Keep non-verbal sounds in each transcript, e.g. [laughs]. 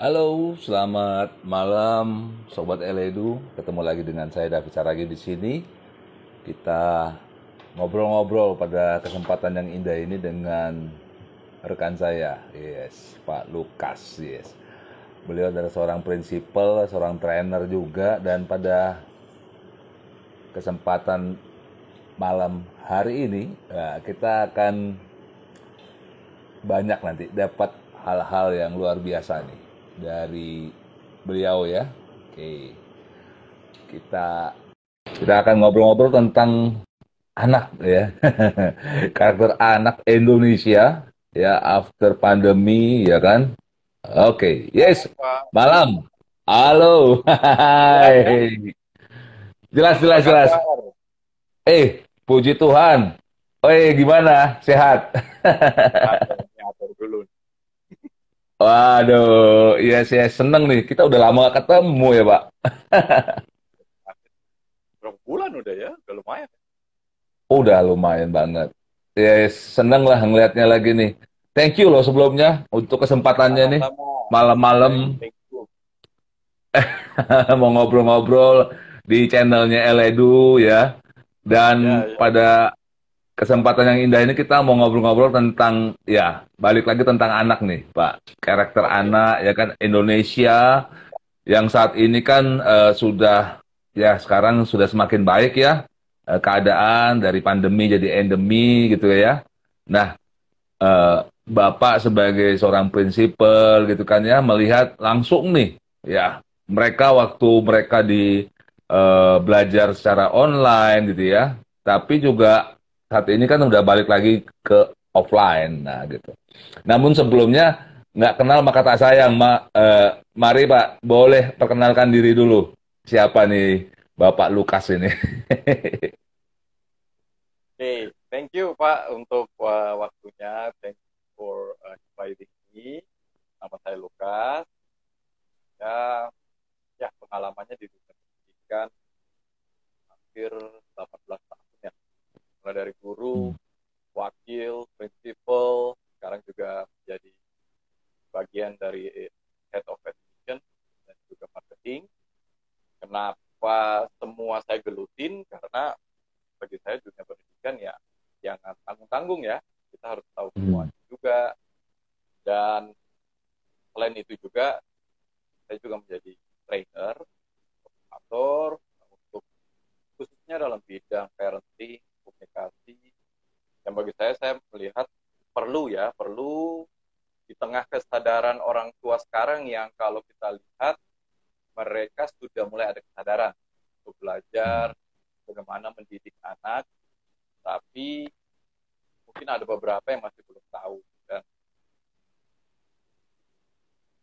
Halo, selamat malam Sobat Eledu. Ketemu lagi dengan saya David Saragi di sini. Kita ngobrol-ngobrol pada kesempatan yang indah ini dengan rekan saya, yes, Pak Lukas, yes. Beliau adalah seorang prinsipal, seorang trainer juga dan pada kesempatan malam hari ini ya, kita akan banyak nanti dapat hal-hal yang luar biasa nih dari beliau ya. Oke. Kita kita akan ngobrol-ngobrol tentang anak ya. [laughs] Karakter anak Indonesia ya after pandemi ya kan. Oke, yes. Malam. Halo. Hai. Jelas jelas jelas. Eh, puji Tuhan. Oi, gimana? Sehat? Waduh, iya saya seneng nih. Kita udah lama gak ketemu ya, Pak. [laughs] Berapa bulan udah ya? Udah lumayan. Udah lumayan banget. Ya, seneng lah ngelihatnya lagi nih. Thank you loh sebelumnya untuk kesempatannya nih. Malam-malam. [laughs] Mau ngobrol-ngobrol di channelnya Eledu ya. Dan ya, ya. pada kesempatan yang indah ini kita mau ngobrol-ngobrol tentang ya balik lagi tentang anak nih Pak. Karakter anak ya kan Indonesia yang saat ini kan uh, sudah ya sekarang sudah semakin baik ya uh, keadaan dari pandemi jadi endemi gitu ya. Nah uh, Bapak sebagai seorang prinsipal gitu kan ya melihat langsung nih ya mereka waktu mereka di uh, belajar secara online gitu ya tapi juga saat ini kan udah balik lagi ke offline, nah gitu. Namun sebelumnya nggak kenal maka tak sayang, ma, uh, mari Pak, boleh perkenalkan diri dulu. Siapa nih Bapak Lukas ini? [laughs] Okay, thank you Pak untuk uh, waktunya. Thank you for uh, inviting me. Nama saya Lukas. Ya, ya pengalamannya di dunia pendidikan hampir 18 tahun mulai dari guru, hmm. wakil, prinsipal, sekarang juga menjadi bagian dari head of education dan juga marketing. Kenapa semua saya gelutin? Karena bagi saya dunia pendidikan ya jangan tanggung-tanggung ya. Kita harus tahu hmm. semua juga. Dan selain itu juga saya juga menjadi trainer, motivator untuk khususnya dalam bidang parenting, komunikasi yang bagi saya saya melihat perlu ya perlu di tengah kesadaran orang tua sekarang yang kalau kita lihat mereka sudah mulai ada kesadaran untuk belajar bagaimana mendidik anak tapi mungkin ada beberapa yang masih belum tahu dan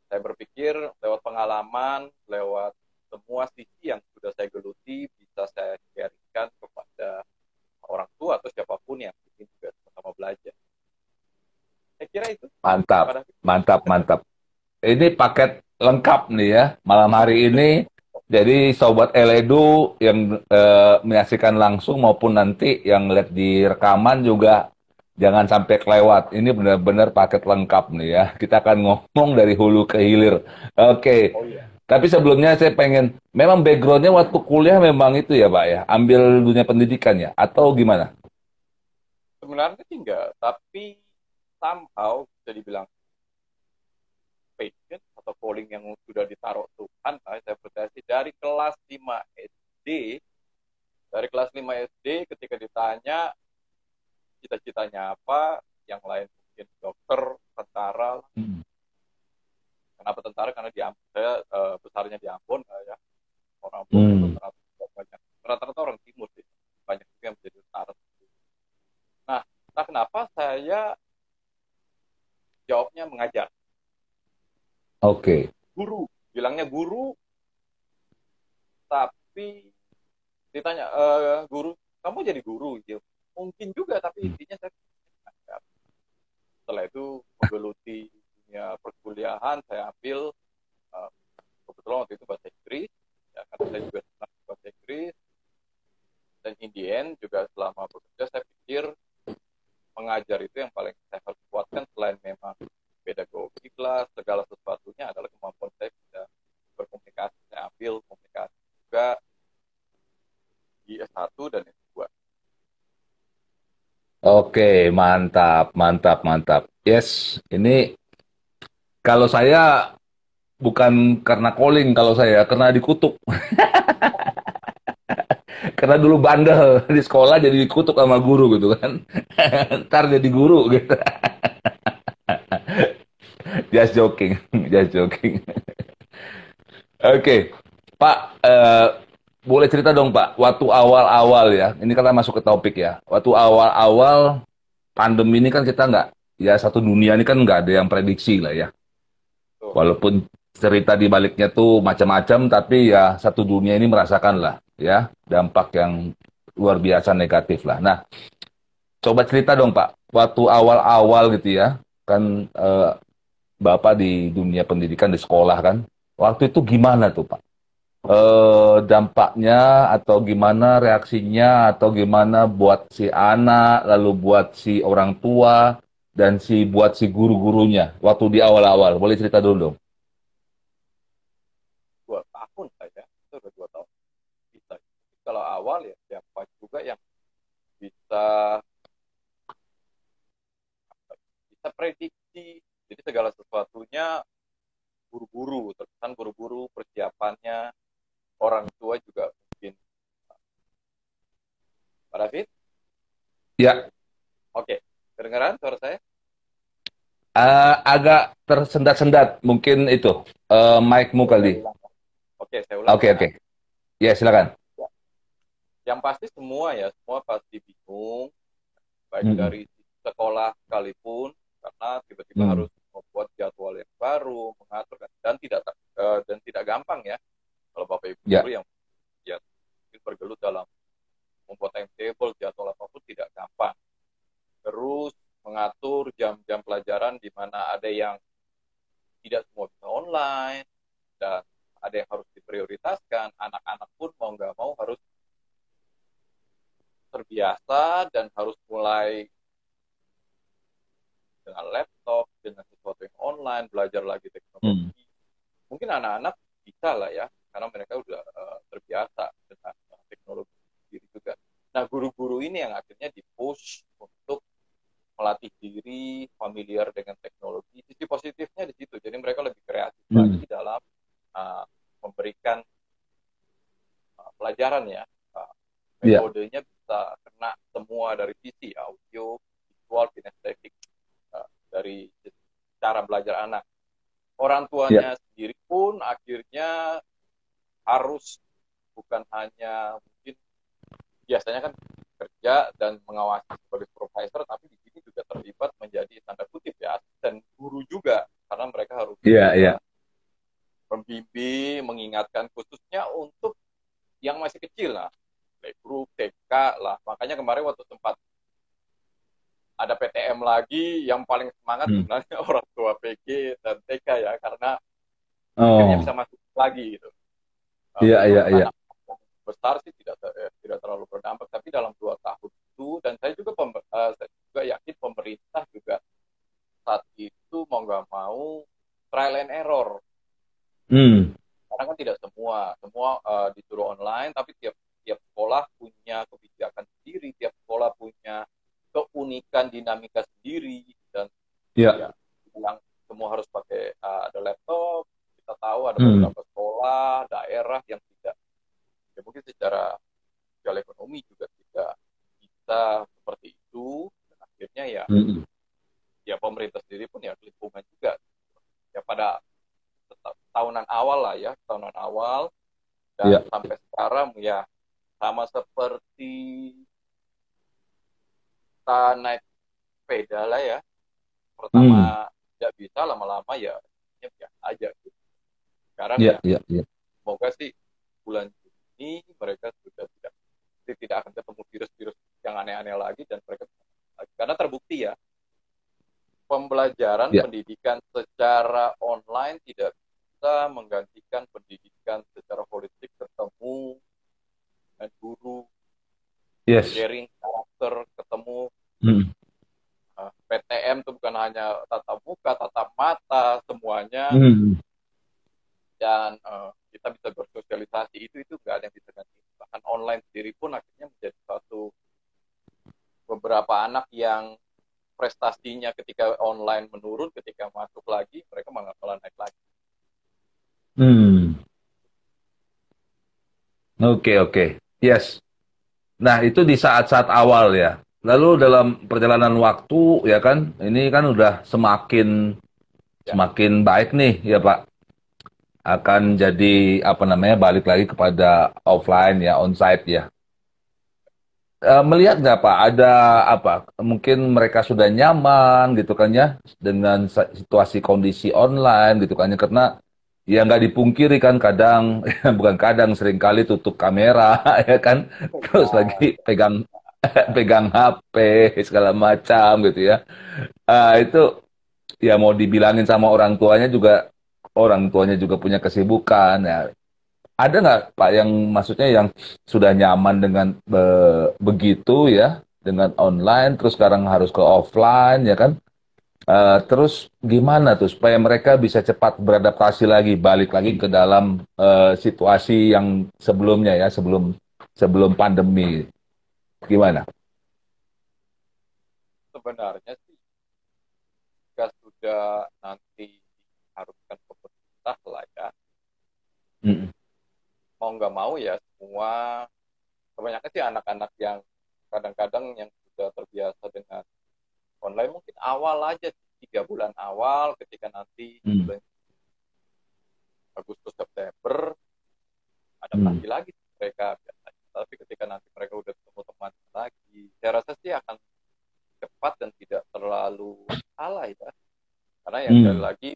saya berpikir lewat pengalaman lewat semua sisi yang sudah saya geluti bisa saya sharingkan kepada orang tua atau siapa pun yang ingin juga sama belajar. Saya kira itu. Mantap, mantap, mantap. Ini paket lengkap nih ya malam hari ini. Jadi sobat Eledu yang eh, menyaksikan langsung maupun nanti yang lihat di rekaman juga jangan sampai kelewat. Ini benar-benar paket lengkap nih ya. Kita akan ngomong dari hulu ke hilir. Oke. Okay. Oh, iya. Tapi sebelumnya saya pengen, memang backgroundnya waktu kuliah memang itu ya Pak ya, ambil dunia pendidikan ya, atau gimana? Sebenarnya enggak, tapi somehow bisa dibilang passion atau calling yang sudah ditaruh Tuhan, saya percaya sih dari kelas 5 SD, dari kelas 5 SD ketika ditanya cita-citanya apa, yang lain mungkin dokter, tentara, hmm Kenapa tentara? Karena di saya uh, besarnya di Ambon uh, ya. Orang Ambon hmm. Okay. Mantap, mantap, mantap. Yes, ini kalau saya bukan karena calling kalau saya, karena dikutuk. [laughs] karena dulu bandel [laughs] di sekolah jadi dikutuk sama guru gitu kan. [laughs] Ntar jadi guru gitu. just joking, just joking. Oke, okay. Pak, uh, boleh cerita dong Pak, waktu awal-awal ya, ini kita masuk ke topik ya, waktu awal-awal pandemi ini kan kita nggak, ya satu dunia ini kan nggak ada yang prediksi lah ya. Walaupun cerita di baliknya tuh macam-macam, tapi ya satu dunia ini merasakan lah ya dampak yang luar biasa negatif lah. Nah, coba cerita dong Pak, waktu awal-awal gitu ya, kan eh, Bapak di dunia pendidikan di sekolah kan, waktu itu gimana tuh Pak? Eh, dampaknya atau gimana reaksinya atau gimana buat si anak lalu buat si orang tua dan si buat si guru-gurunya waktu di awal-awal. Boleh cerita dulu dong? Dua tahun saja itu udah dua tahun. Bisa kalau awal ya siapa juga yang bisa bisa prediksi. Jadi segala sesuatunya buru-buru terkesan buru-buru persiapannya orang tua juga mungkin. Pak David? Ya. Oke, kedengaran suara saya? Uh, agak tersendat-sendat, mungkin itu uh, mic-mu kali. Oke, saya ulang. Oke, oke. Ya, silakan. Ya. Yang pasti semua ya, semua pasti bingung, baik hmm. dari sekolah sekalipun, karena tiba-tiba hmm. harus membuat jadwal yang baru, mengatur dan tidak uh, dan tidak gampang ya kalau bapak ibu ya. yang ya mungkin bergelut dalam membuat timetable jadwal apa pun tidak gampang terus mengatur jam-jam pelajaran di mana ada yang tidak semua bisa online dan ada yang harus diprioritaskan anak-anak pun mau nggak mau harus terbiasa dan harus mulai dengan laptop dengan sesuatu yang online belajar lagi teknologi hmm. mungkin anak-anak bisa lah ya karena mereka udah uh, terbiasa dengan uh, teknologi sendiri juga. Nah, guru-guru ini yang akhirnya dipush untuk melatih diri, familiar dengan teknologi. Sisi positifnya di situ, jadi mereka lebih kreatif hmm. lagi dalam uh, memberikan uh, pelajaran ya. Uh, metodenya yeah. bisa kena semua dari sisi audio, visual, kinestetik uh, dari cara belajar anak. Orang tuanya yeah. sendiri pun akhirnya harus bukan hanya mungkin biasanya kan kerja dan mengawasi sebagai supervisor tapi di sini juga terlibat menjadi tanda kutip ya dan guru juga karena mereka harus yeah, yeah. membimbing mengingatkan khususnya untuk yang masih kecil lah playgroup TK lah makanya kemarin waktu sempat ada PTM lagi yang paling semangat hmm. sebenarnya [laughs] orang tua PG dan TK ya karena oh. akhirnya bisa masuk lagi gitu Iya, iya, iya. Besar sih tidak eh, tidak terlalu berdampak, tapi dalam dua tahun itu dan saya juga pember, uh, saya juga yakin pemerintah juga saat itu mau nggak mau trial and error. Hmm. Karena kan tidak semua, semua uh, disuruh online, tapi tiap tiap sekolah punya kebijakan sendiri, tiap sekolah punya keunikan dinamika sendiri dan yeah. ya, yang semua harus pakai uh, ada laptop, kita tahu ada hmm. beberapa sekolah daerah yang tidak ya mungkin secara sosial ekonomi juga tidak bisa seperti itu dan akhirnya ya hmm. ya pemerintah sendiri pun ya lingkungan juga ya pada tahunan awal lah ya tahunan awal dan yeah. sampai sekarang ya sama seperti kita naik sepeda lah ya pertama hmm. tidak bisa lama-lama ya ya biasa aja gitu sekarang yeah, ya, yeah, yeah. semoga sih bulan Juni mereka sudah tidak tidak akan ketemu virus-virus yang aneh-aneh lagi dan mereka lagi. karena terbukti ya pembelajaran yeah. pendidikan secara online tidak bisa menggantikan pendidikan secara holistik ketemu dengan guru yes. sharing karakter ketemu hmm. uh, PTM itu bukan hanya tatap muka tatap mata semuanya hmm dan uh, kita bisa bersosialisasi itu itu nggak ada yang bisa ganti bahkan online sendiri pun akhirnya menjadi satu beberapa anak yang prestasinya ketika online menurun, ketika masuk lagi mereka malah malah naik lagi. Hmm. Oke, okay, oke. Okay. Yes. Nah, itu di saat-saat awal ya. Lalu dalam perjalanan waktu ya kan, ini kan udah semakin ya. semakin baik nih ya Pak. Akan jadi apa namanya balik lagi kepada offline ya, onsite ya. E, melihat nggak Pak ada apa? Mungkin mereka sudah nyaman gitu kan ya dengan situasi kondisi online gitu kan ya karena ya nggak dipungkiri kan kadang [laughs] bukan kadang sering kali tutup kamera [laughs] ya kan terus lagi pegang [laughs] pegang HP segala macam gitu ya. Uh, itu ya mau dibilangin sama orang tuanya juga orang tuanya juga punya kesibukan ya. Ada nggak Pak yang maksudnya yang sudah nyaman dengan be begitu ya dengan online terus sekarang harus ke offline ya kan? Uh, terus gimana tuh supaya mereka bisa cepat beradaptasi lagi balik lagi ke dalam uh, situasi yang sebelumnya ya sebelum sebelum pandemi Gimana? Sebenarnya sih jika sudah nanti haruskan pemerintah lah ya. Mm. Mau nggak mau ya semua kebanyakan sih anak-anak yang kadang-kadang yang sudah terbiasa dengan online mungkin awal aja tiga bulan awal ketika nanti mm. bulan Agustus September ada mm. lagi mereka tapi ketika nanti mereka udah ketemu teman lagi saya rasa sih akan cepat dan tidak terlalu salah ya karena yang hmm. lagi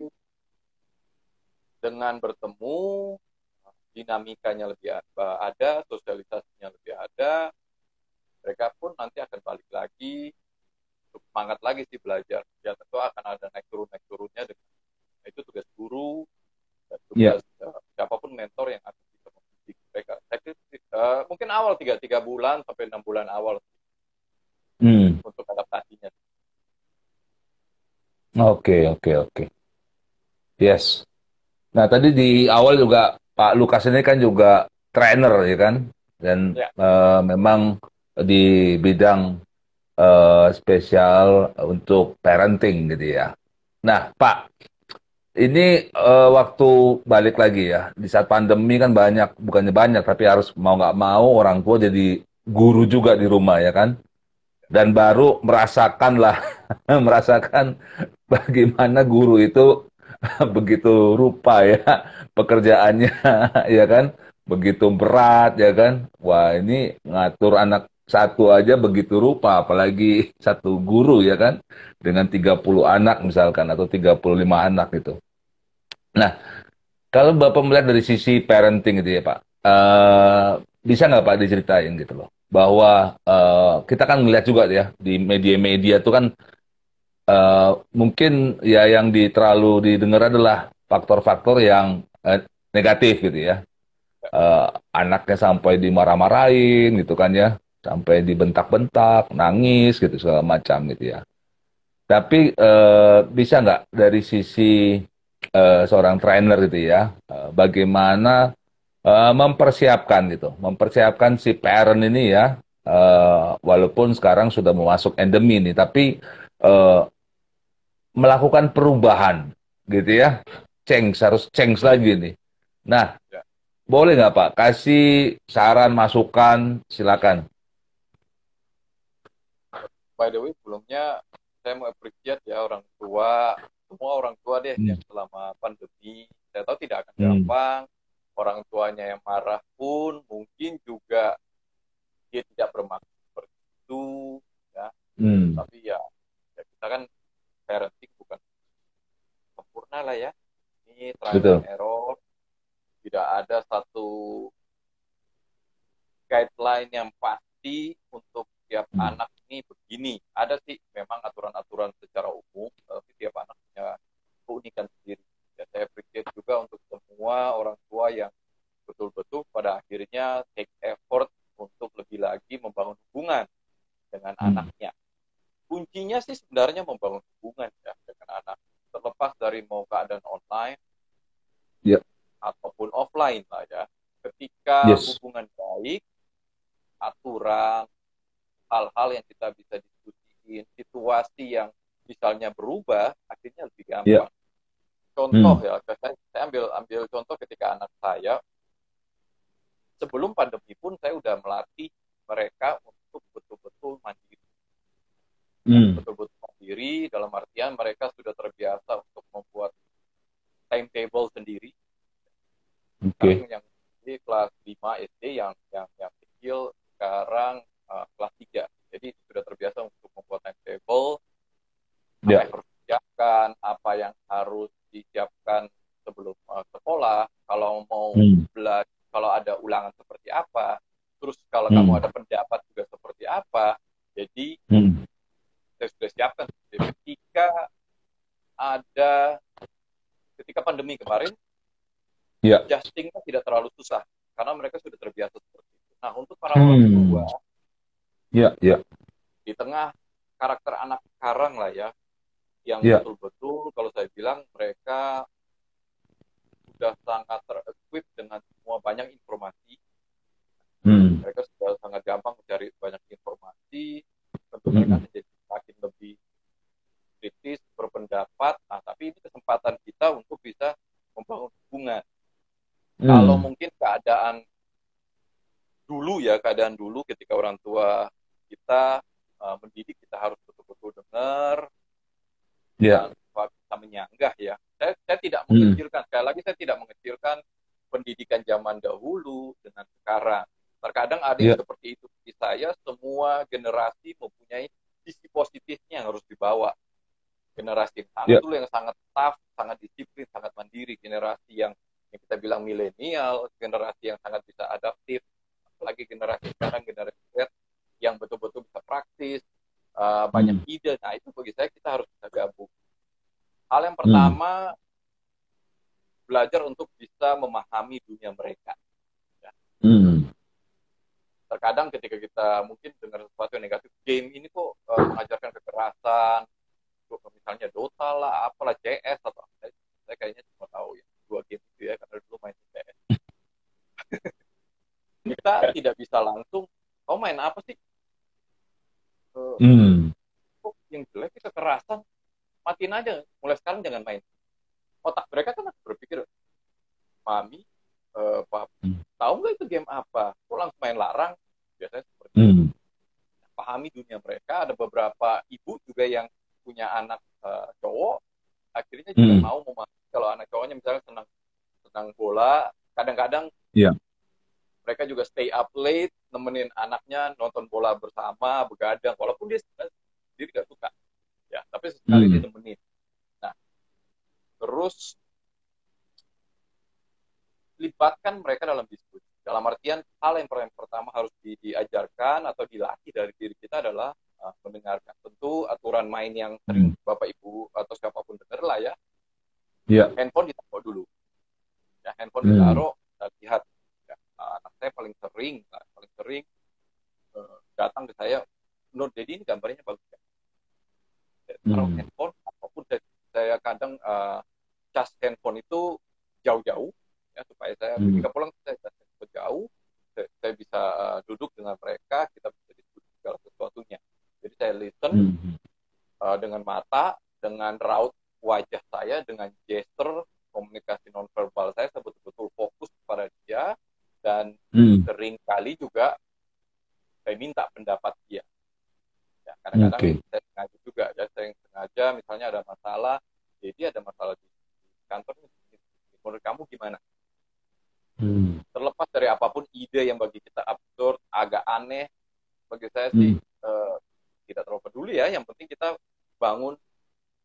dengan bertemu dinamikanya lebih ada sosialisasinya lebih ada mereka pun nanti akan balik lagi untuk semangat lagi sih belajar ya tentu akan ada naik turun naik turunnya dengan nah, itu tugas guru dan tugas yeah. siapa pun mentor yang akan bisa membimbing mereka saya uh, mungkin awal tiga tiga bulan sampai enam bulan awal hmm. untuk adaptasinya. Oke okay, oke okay, oke. Okay. Yes. Nah tadi di awal juga Pak Lukas ini kan juga trainer ya kan dan ya. uh, memang di bidang uh, spesial untuk parenting gitu ya. Nah Pak ini uh, waktu balik lagi ya. Di saat pandemi kan banyak bukannya banyak tapi harus mau nggak mau orang tua jadi guru juga di rumah ya kan? Dan baru merasakan lah [laughs] merasakan bagaimana guru itu [laughs] begitu rupa ya pekerjaannya [laughs] ya kan? Begitu berat ya kan? Wah ini ngatur anak satu aja begitu rupa apalagi satu guru ya kan dengan 30 anak misalkan atau 35 anak itu. Nah, kalau Bapak melihat dari sisi parenting gitu ya Pak, uh, bisa nggak Pak diceritain gitu loh, bahwa uh, kita kan melihat juga ya di media-media itu kan uh, mungkin ya yang di, terlalu didengar adalah faktor-faktor yang uh, negatif gitu ya. Uh, anaknya sampai dimarah-marahin gitu kan ya, sampai dibentak-bentak, nangis gitu segala macam gitu ya. Tapi uh, bisa nggak dari sisi uh, seorang trainer gitu ya, uh, bagaimana mempersiapkan gitu, mempersiapkan si parent ini ya, walaupun sekarang sudah memasuk endemi nih, tapi melakukan perubahan gitu ya, change harus change lagi nih. Nah, ya. boleh nggak Pak kasih saran masukan, silakan. By the way, sebelumnya saya mau appreciate ya orang tua semua orang tua deh hmm. yang selama pandemi saya tahu tidak akan hmm. gampang orang tuanya yang marah pun mungkin juga dia tidak bermaksud seperti itu ya hmm. tapi ya, ya kita kan parenting bukan sempurna lah ya ini trial and error tidak ada satu guideline yang pasti untuk tiap hmm. anak ini begini. Ada sih memang aturan-aturan secara umum, tapi tiap anak punya keunikan sendiri. Ya, saya appreciate juga untuk semua orang tua yang betul-betul pada akhirnya take effort untuk lebih lagi membangun hubungan dengan hmm. anaknya. Kuncinya sih sebenarnya membangun hubungan ya dengan anak. Terlepas dari mau keadaan online yeah. ataupun offline lah ya. Ketika yes. hubungan baik, aturan, hal-hal yang kita bisa diskusiin, situasi yang misalnya berubah, akhirnya lebih gampang. Yeah. Contoh hmm. ya, saya, saya ambil ambil contoh ketika anak saya sebelum pandemi pun saya udah melatih mereka untuk betul-betul mandiri. Hmm. Betul-betul mandiri dalam artian mereka sudah terbiasa untuk membuat timetable sendiri. Okay. Yang di kelas 5 SD yang yang yang kecil sekarang uh, kelas 3. Jadi sudah terbiasa untuk membuat timetable. Yeah. Apa yang harus disiapkan, apa yang harus disiapkan sebelum uh, sekolah, kalau mau hmm. belajar, kalau ada ulangan seperti apa, terus kalau hmm. kamu ada pendapat juga seperti apa. Jadi hmm. saya sudah siapkan. Jadi, ketika ada ketika pandemi kemarin, yeah. adjustingnya tidak terlalu susah karena mereka sudah terbiasa seperti itu. Nah untuk para hmm. orang tua, yeah, yeah. di tengah karakter anak sekarang lah ya, yang yeah. betul-betul kalau saya bilang mereka sudah sangat terequip dengan semua banyak informasi. Hmm. Mereka sudah sangat gampang mencari banyak informasi, tentu hmm. mereka menjadi semakin lebih kritis, berpendapat. Nah, tapi ini kesempatan kita untuk bisa membangun hubungan. Hmm. Kalau mungkin keadaan dulu ya, keadaan dulu ketika orang tua kita uh, mendidik kita harus betul-betul dengar, yeah. bisa menyanggah ya. Saya, saya tidak hmm. mengecilkan, hmm. sekali lagi saya tidak mengecilkan pendidikan zaman dahulu dengan sekarang. Terkadang ada yang yeah. seperti itu. Di saya semua generasi mempunyai sisi positifnya yang harus dibawa. Generasi yang sangat yeah. yang sangat tough, sangat disiplin, sangat mandiri. Generasi yang yang kita bilang milenial, generasi yang sangat bisa adaptif. Apalagi generasi sekarang, generasi Z yang betul-betul bisa praktis, uh, banyak hmm. ide. Nah itu bagi saya kita harus bisa gabung. Hal yang pertama hmm. belajar untuk bisa memahami dunia mereka. Ya. Hmm. Terkadang ketika kita mungkin dengar sesuatu yang negatif, game ini kok uh, mengajarkan kekerasan, misalnya Dota lah, apalah CS atau apa. Saya, kayaknya cuma tahu ya dua game itu ya karena dulu main CS. [laughs] kita tidak bisa langsung, oh main apa sih? Uh, hmm. oh, yang jelek kekerasan. Matiin aja. Mulai sekarang jangan main. Otak mereka kan berpikir mami uh, pap, hmm. tahu nggak itu game apa? Kok langsung main larang? Biasanya seperti hmm. itu pahami dunia mereka. Ada beberapa ibu juga yang punya anak uh, cowok. Akhirnya juga hmm. mau memahami kalau anak cowoknya misalnya senang senang bola. Kadang-kadang yeah mereka juga stay up late nemenin anaknya nonton bola bersama begadang walaupun dia sendiri gak suka ya tapi sekali hmm. dia nemenin nah terus libatkan mereka dalam diskusi dalam artian hal yang pertama harus di, diajarkan atau dilatih dari diri kita adalah uh, mendengarkan tentu aturan main yang sering hmm. bapak ibu atau siapa pun dengar lah ya yeah. handphone ditaruh dulu ya handphone hmm. ditaruh lihat anak saya paling sering paling sering uh, datang ke saya menurut jadi ini gambarnya bagus ya taruh hmm. handphone apa pun saya, saya kadang uh, cas handphone itu jauh-jauh ya supaya saya hmm. ketika pulang saya cas handphone jauh saya, saya bisa uh, duduk dengan mereka kita bisa diskusi segala sesuatunya jadi saya listen hmm. uh, dengan mata dengan raut wajah saya dengan gesture komunikasi nonverbal saya saya betul-betul fokus kepada dia dan hmm. sering kali juga saya minta pendapat dia. Ya, kadang-kadang okay. saya sengaja juga ya, saya sengaja misalnya ada masalah, jadi ada masalah di, kantor, menurut kamu gimana? Hmm. Terlepas dari apa pun ide yang bagi kita absurd, agak aneh, bagi saya sih hmm. uh, tidak terlalu peduli ya. Yang penting kita bangun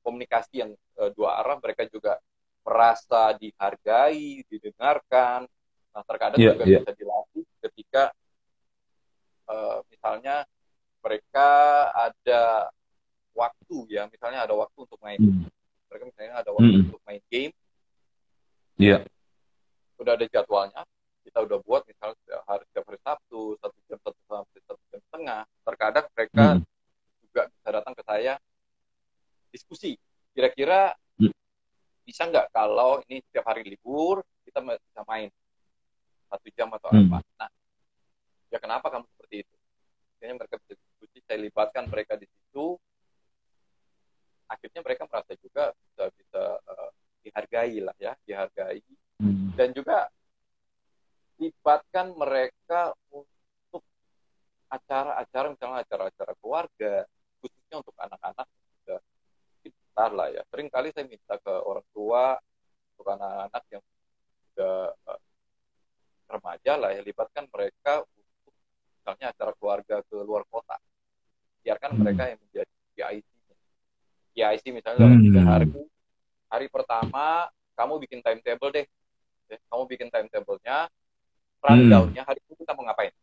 komunikasi yang uh, dua arah. Mereka juga merasa dihargai, didengarkan, Nah, terkadang yeah, juga yeah. bisa dilatih ketika uh, misalnya mereka ada waktu ya, misalnya ada waktu untuk main. Mm. Mereka misalnya ada waktu mm. untuk main game. Iya. Yeah. Udah ada jadwalnya. Kita udah buat misalnya hari setiap hari Sabtu satu jam satu sampai satu jam setengah. Terkadang mereka mm. juga bisa datang ke saya diskusi. Kira-kira mm. bisa nggak kalau ini setiap hari libur kita bisa main satu jam atau hmm. apa. Nah ya kenapa kamu seperti itu? Akhirnya mereka berdiskusi saya libatkan mereka di situ. Akhirnya mereka merasa juga bisa bisa uh, dihargai lah ya dihargai. Hmm. dan juga libatkan mereka untuk acara-acara misalnya acara-acara keluarga khususnya untuk anak-anak sudah besar lah ya. Sering kali saya minta ke orang tua untuk anak-anak yang sudah eh, remaja lah ya libatkan mereka untuk misalnya acara keluarga ke luar kota biarkan hmm. mereka yang menjadi PIC PIC misalnya dalam tiga hmm. hari hari pertama kamu bikin timetable deh ya, kamu bikin timetablenya rundownnya hmm. hari itu kita mau ngapain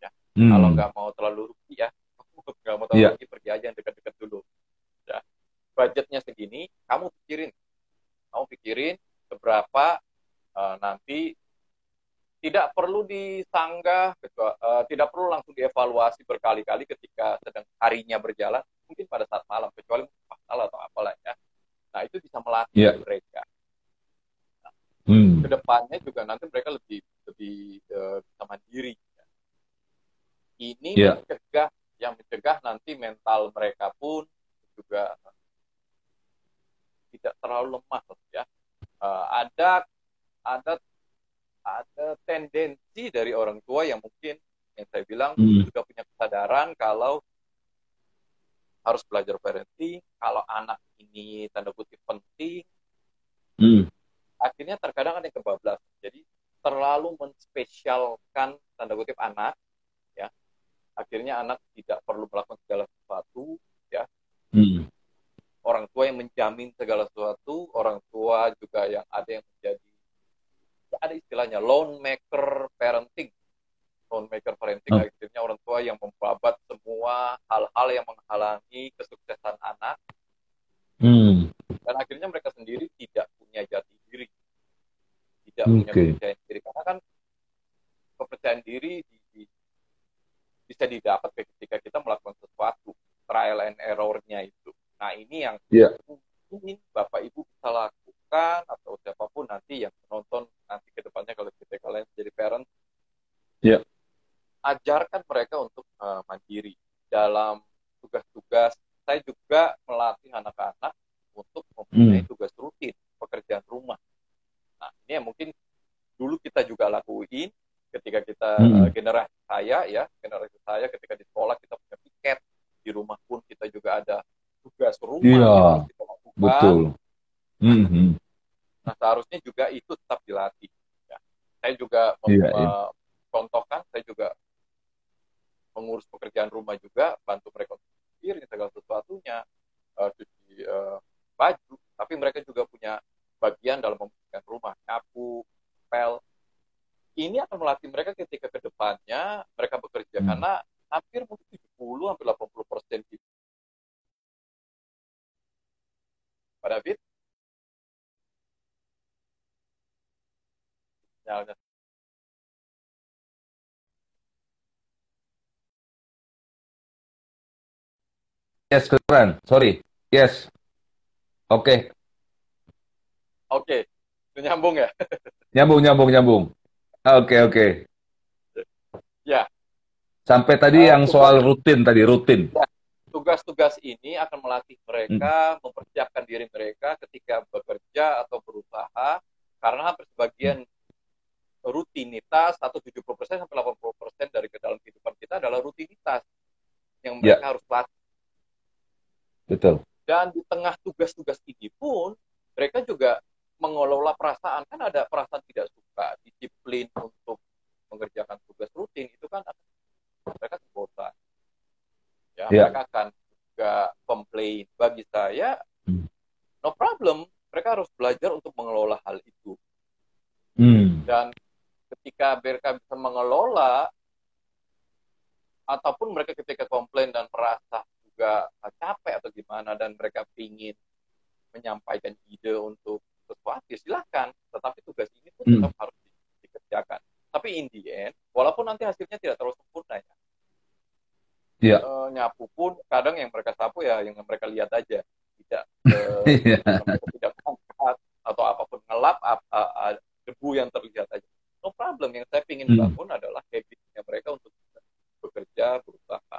ya hmm. kalau nggak mau terlalu rugi ya [laughs] nggak mau terlalu yeah. rugi pergi aja yang dekat-dekat dulu ya budgetnya segini kamu pikirin kamu pikirin seberapa uh, nanti tidak perlu disanggah, uh, tidak perlu langsung dievaluasi berkali-kali ketika sedang harinya berjalan, mungkin pada saat malam, kecuali masalah atau apalah ya. Nah itu bisa melatih yeah. mereka. Nah, hmm. Ke depannya juga nanti mereka lebih lebih uh, bisa mandiri. Ya. Ini yeah. mencegah, yang mencegah nanti mental mereka pun juga tidak terlalu lemah, ya. Uh, ada ada ada tendensi dari orang tua yang mungkin yang saya bilang hmm. juga punya kesadaran kalau harus belajar parenting, kalau anak ini tanda kutip penting, hmm. akhirnya terkadang ada yang kebablas. Jadi terlalu menspesialkan tanda kutip anak, ya, akhirnya anak tidak perlu melakukan segala sesuatu, ya. Hmm. Orang tua yang menjamin segala sesuatu, orang tua juga yang ada yang menjadi ada istilahnya loan maker parenting loan maker parenting oh. akhirnya orang tua yang membabat semua hal-hal yang menghalangi kesuksesan anak hmm. dan akhirnya mereka sendiri tidak punya jati diri tidak okay. punya kepercayaan diri karena kan kepercayaan diri di, di, bisa didapat ketika kita melakukan sesuatu trial and errornya itu nah ini yang yeah. mungkin bapak ibu bisa lakukan atau siapa pun nanti yang menonton nanti ke depannya kalau kita kalian jadi parent yeah. ajarkan mereka untuk uh, mandiri dalam tugas-tugas saya juga melatih anak-anak untuk mempunyai hmm. tugas rutin pekerjaan rumah nah ini yang mungkin dulu kita juga lakuin ketika kita hmm. uh, generasi saya ya generasi saya ketika di sekolah kita punya tiket di rumah pun kita juga ada tugas rumah yeah. yang kita lakukan betul mm -hmm. Nah, seharusnya juga itu tetap dilatih. Ya. Saya juga yeah, yeah. contohkan, saya juga mengurus pekerjaan rumah juga, bantu mereka untuk piring segala sesuatunya, uh, cuci uh, baju, tapi mereka juga punya bagian dalam membersihkan rumah, nyapu, pel. Ini akan melatih mereka ketika ke depannya mereka bekerja hmm. karena hampir mungkin 70 hampir 80 persen Pak David sinyalnya. Yes, keren. Sorry. Yes. Oke. Okay. Oke. Okay. Nyambung ya? [laughs] nyambung, nyambung, nyambung. Oke, okay, oke. Okay. Ya. Sampai tadi uh, yang tugas, soal rutin tadi, rutin. Ya. Tugas-tugas ini akan melatih mereka, hmm. mempersiapkan diri mereka ketika bekerja atau berusaha, karena hampir sebagian rutinitas atau 70% sampai 80% dari ke dalam kehidupan kita adalah rutinitas yang ya. mereka yeah. harus latih. Betul. Dan di tengah tugas-tugas ini pun mereka juga mengelola perasaan kan ada perasaan tidak suka, disiplin untuk mengerjakan tugas rutin itu kan mereka bosan. Ya, yeah. mereka akan juga komplain. Bagi saya hmm. no problem, mereka harus belajar untuk mengelola hal itu. Hmm. Dan ketika mereka bisa mengelola ataupun mereka ketika komplain dan merasa juga capek atau gimana dan mereka ingin menyampaikan ide untuk sesuatu ya silahkan tetapi tugas ini pun tetap hmm. harus di, dikerjakan tapi in the end walaupun nanti hasilnya tidak terlalu sempurna ya yeah. e, nyapu pun kadang yang mereka sapu ya yang mereka lihat aja tidak [laughs] e, yeah. tidak angkat atau apa pun ngelap ap, a, a, debu yang terlihat aja no problem yang saya ingin hmm. bangun adalah habitnya mereka untuk bekerja berusaha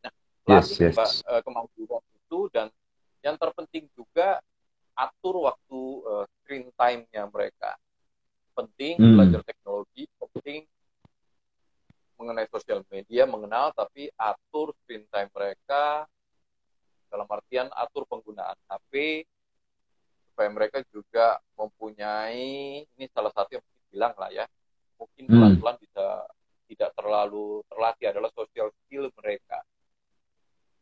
nah yes, yes. Uh, kemampuan itu dan yang terpenting juga atur waktu uh, screen time time-nya mereka. Penting hmm. belajar teknologi, penting mengenai sosial media, mengenal, tapi atur screen time mereka, dalam artian atur penggunaan HP, supaya mereka juga mempunyai, ini salah satu yang bilang lah ya, mungkin hmm. pelan-pelan bisa tidak terlalu terlatih adalah social skill mereka.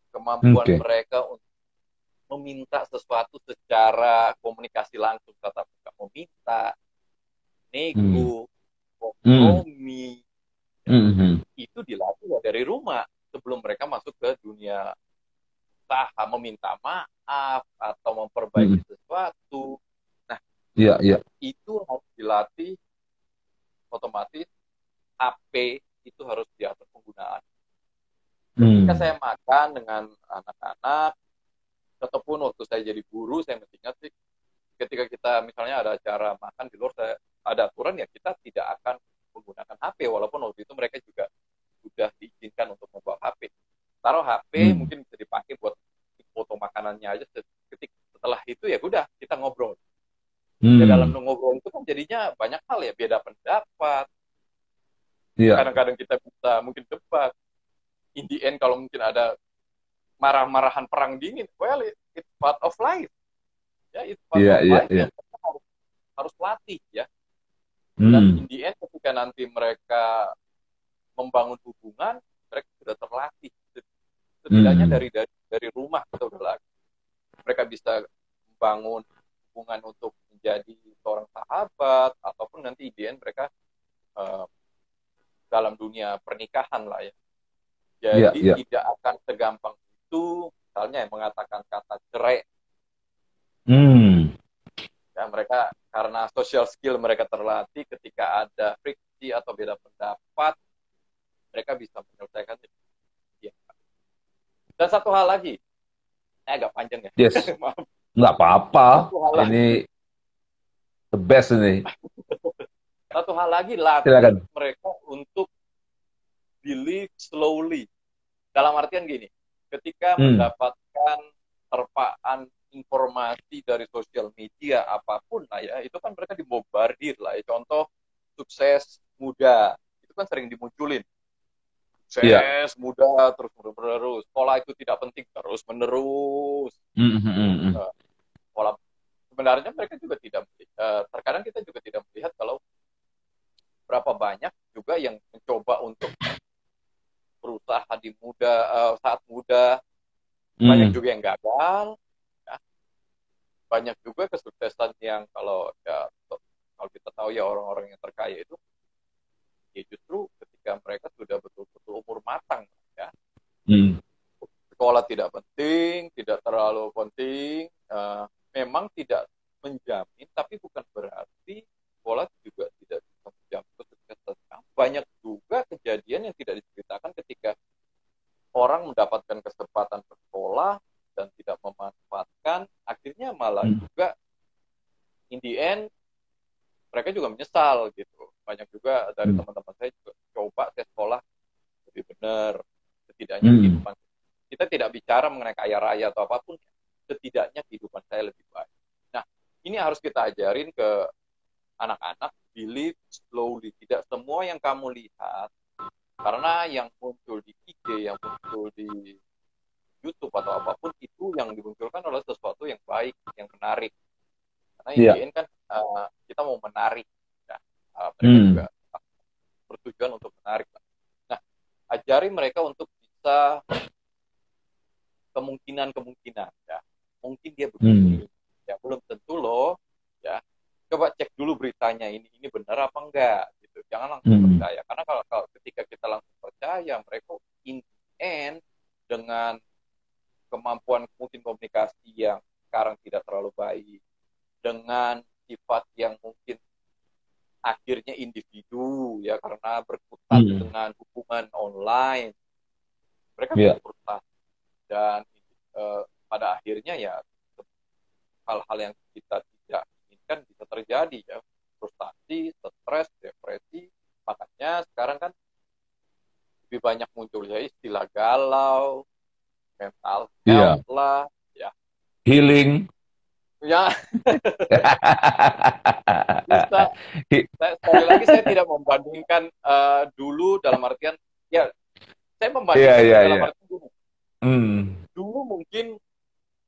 Kemampuan okay. mereka untuk meminta sesuatu secara komunikasi langsung tatap muka meminta nego hmm. kompromi hmm. hmm. itu dilakukan dari rumah sebelum mereka masuk ke dunia usaha meminta maaf atau memperbaiki hmm. sesuatu nah ya, ya. itu harus dilatih otomatis HP itu harus diatur penggunaan ketika hmm. saya makan dengan anak-anak ataupun waktu saya jadi guru saya mesti ingat sih ketika kita misalnya ada acara makan di luar saya ada aturan ya kita tidak akan menggunakan HP walaupun waktu itu mereka juga sudah diizinkan untuk membawa HP taruh HP hmm. mungkin bisa dipakai buat foto makanannya aja ketika setelah itu ya udah kita ngobrol hmm. ya dalam ngobrol itu kan jadinya banyak hal ya beda pendapat yeah. kadang-kadang kita bisa mungkin in the end kalau mungkin ada marah-marahan perang dingin. Well, it, it's part of life. Ya, it's part yeah, of yeah, life yeah. yang harus, harus latih ya. Hmm. Dan in the end ketika nanti mereka membangun hubungan, mereka sudah terlatih. Setidaknya hmm. dari dari dari rumah kita udah lagi. Mereka bisa membangun hubungan untuk menjadi seorang sahabat ataupun nanti in the end mereka uh, dalam dunia pernikahan lah ya. Jadi yeah, yeah. tidak akan segampang itu misalnya yang mengatakan kata cerai. Hmm. Ya, mereka karena social skill mereka terlatih ketika ada friksi atau beda pendapat, mereka bisa menyelesaikan itu. Ya. Dan satu hal lagi, ini agak panjang ya. Yes. [laughs] Nggak apa-apa. Ini the best ini. [laughs] satu hal lagi latih mereka untuk believe slowly. Dalam artian gini, ketika hmm. mendapatkan terpaan informasi dari sosial media apa pun lah ya itu kan mereka dibombardir lah ya contoh sukses muda itu kan sering dimunculin sukses yeah. muda terus menerus sekolah itu tidak penting terus menerus mm -hmm. uh, pola sebenarnya mereka juga tidak uh, terkadang kita juga tidak melihat kalau berapa banyak juga yang mencoba untuk berusaha di muda uh, saat muda hmm. banyak juga yang gagal ya. banyak juga kesuksesan yang kalau ya kalau kita tahu ya orang-orang yang terkaya itu ya justru ketika mereka sudah betul-betul umur matang ya hmm. sekolah tidak penting tidak terlalu penting uh, memang tidak menjamin tapi bukan berarti sekolah juga tidak bisa menjamin kesuksesan banyak juga kejadian yang tidak diceritakan ketika orang mendapatkan kesempatan bersekolah dan tidak memanfaatkan, akhirnya malah hmm. juga in the end mereka juga menyesal gitu. Banyak juga dari hmm. teman-teman saya juga coba tes sekolah lebih benar, setidaknya hmm. kehidupan kita tidak bicara mengenai kaya raya atau apa pun, setidaknya kehidupan saya lebih baik. Nah, ini harus kita ajarin ke anak-anak believe slowly. Tidak semua yang kamu lihat, karena yang muncul di IG, yang muncul di YouTube atau apa pun itu yang dimunculkan adalah sesuatu yang baik, yang menarik. Karena yeah. ini kan uh, kita mau menarik, ya. uh, mereka hmm. juga bertujuan untuk menarik. Nah, ajari mereka untuk bisa kemungkinan-kemungkinan, ya. Mungkin dia begini, hmm. ya belum tentu loh, ya coba cek dulu beritanya ini ini benar apa enggak jangan langsung hmm. percaya karena kalau, kalau ketika kita langsung percaya mereka in end dengan kemampuan mungkin komunikasi yang sekarang tidak terlalu baik dengan sifat yang mungkin akhirnya individu ya karena berkutat hmm. dengan hubungan online mereka yeah. frustasi dan uh, pada akhirnya ya hal-hal yang kita tidak kan bisa terjadi ya frustasi, stres, depresi. Makanya sekarang kan lebih banyak muncul ya istilah galau, mental iya. health yeah. lah, ya. Healing. Ya. Bisa. Saya, sekali lagi saya tidak membandingkan uh, dulu dalam artian ya saya membandingkan yeah, yeah, dalam yeah. artian dulu. Mm. Dulu mungkin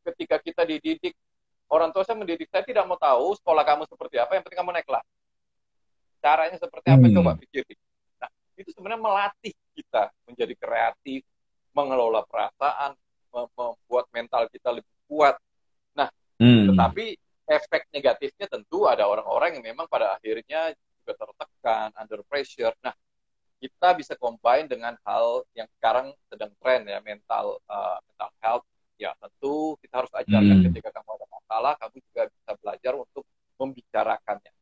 ketika kita dididik orang tua saya mendidik saya tidak mau tahu sekolah kamu seperti apa, yang penting kamu naik kelas. Caranya seperti apa mm. coba pikirin. Nah, itu sebenarnya melatih kita menjadi kreatif, mengelola perasaan, membuat mental kita lebih kuat Hmm. Tetapi efek negatifnya tentu ada orang-orang yang memang pada akhirnya juga tertekan, under pressure. Nah, kita bisa combine dengan hal yang sekarang sedang tren ya, mental uh, mental health. Ya, tentu kita harus ajarkan hmm. ketika kamu ada masalah, kamu juga bisa belajar untuk membicarakannya.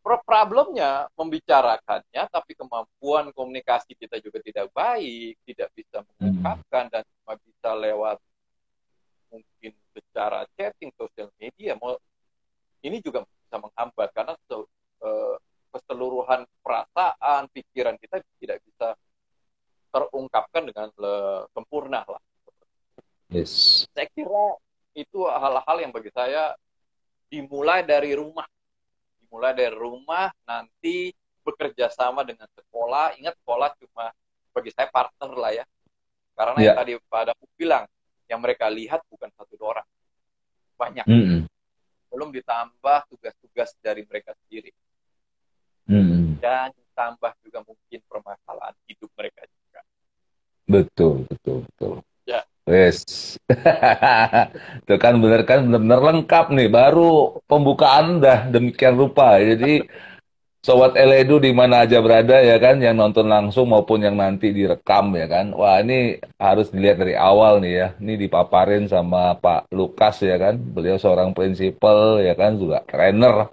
Problemnya membicarakannya, tapi kemampuan komunikasi kita juga tidak baik, tidak bisa hmm. mengungkapkan dan cuma bisa lewat mungkin secara chatting sosial media ini juga bisa menghambat karena uh, keseluruhan perasaan pikiran kita tidak bisa terungkapkan dengan sempurna lah. Yes. Saya kira itu hal-hal yang bagi saya dimulai dari rumah, dimulai dari rumah nanti bekerja sama dengan sekolah. Ingat sekolah cuma bagi saya partner lah ya, karena yeah. yang tadi pada bilang yang mereka lihat bukan satu orang, banyak. Mm -hmm. Belum ditambah tugas-tugas dari mereka sendiri. Mm -hmm. Dan ditambah juga mungkin permasalahan hidup mereka juga. Betul, betul, betul. Yes. Itu [laughs] kan benar kan benar-benar lengkap nih. Baru pembukaan dah demikian rupa. Jadi Sobat Eledu di mana aja berada ya kan, yang nonton langsung maupun yang nanti direkam ya kan. Wah ini harus dilihat dari awal nih ya. Ini dipaparin sama Pak Lukas ya kan. Beliau seorang prinsipal ya kan, juga trainer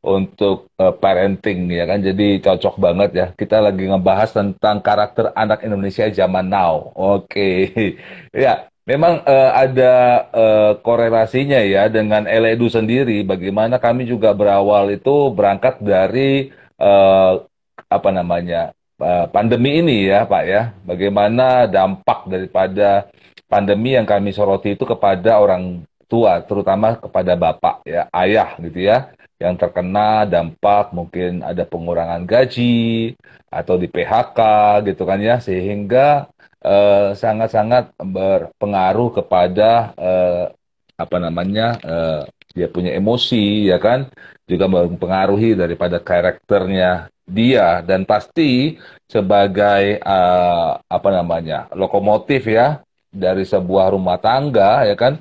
untuk uh, parenting ya kan. Jadi cocok banget ya. Kita lagi ngebahas tentang karakter anak Indonesia zaman now. Oke. Okay. [laughs] ya, Memang uh, ada uh, korelasinya ya dengan Eledu sendiri. Bagaimana kami juga berawal itu berangkat dari uh, apa namanya uh, pandemi ini ya Pak ya. Bagaimana dampak daripada pandemi yang kami soroti itu kepada orang tua, terutama kepada bapak ya, ayah gitu ya, yang terkena dampak mungkin ada pengurangan gaji atau di PHK gitu kan ya, sehingga Eh, sangat-sangat uh, berpengaruh kepada uh, apa namanya uh, dia punya emosi ya kan? Juga mempengaruhi daripada karakternya dia. Dan pasti sebagai uh, apa namanya lokomotif ya dari sebuah rumah tangga ya kan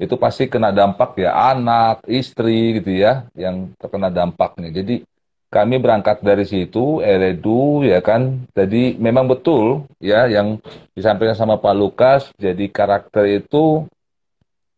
itu pasti kena dampak ya anak istri gitu ya yang terkena dampaknya jadi kami berangkat dari situ, Eredu ya kan. Jadi memang betul ya yang disampaikan sama Pak Lukas. Jadi karakter itu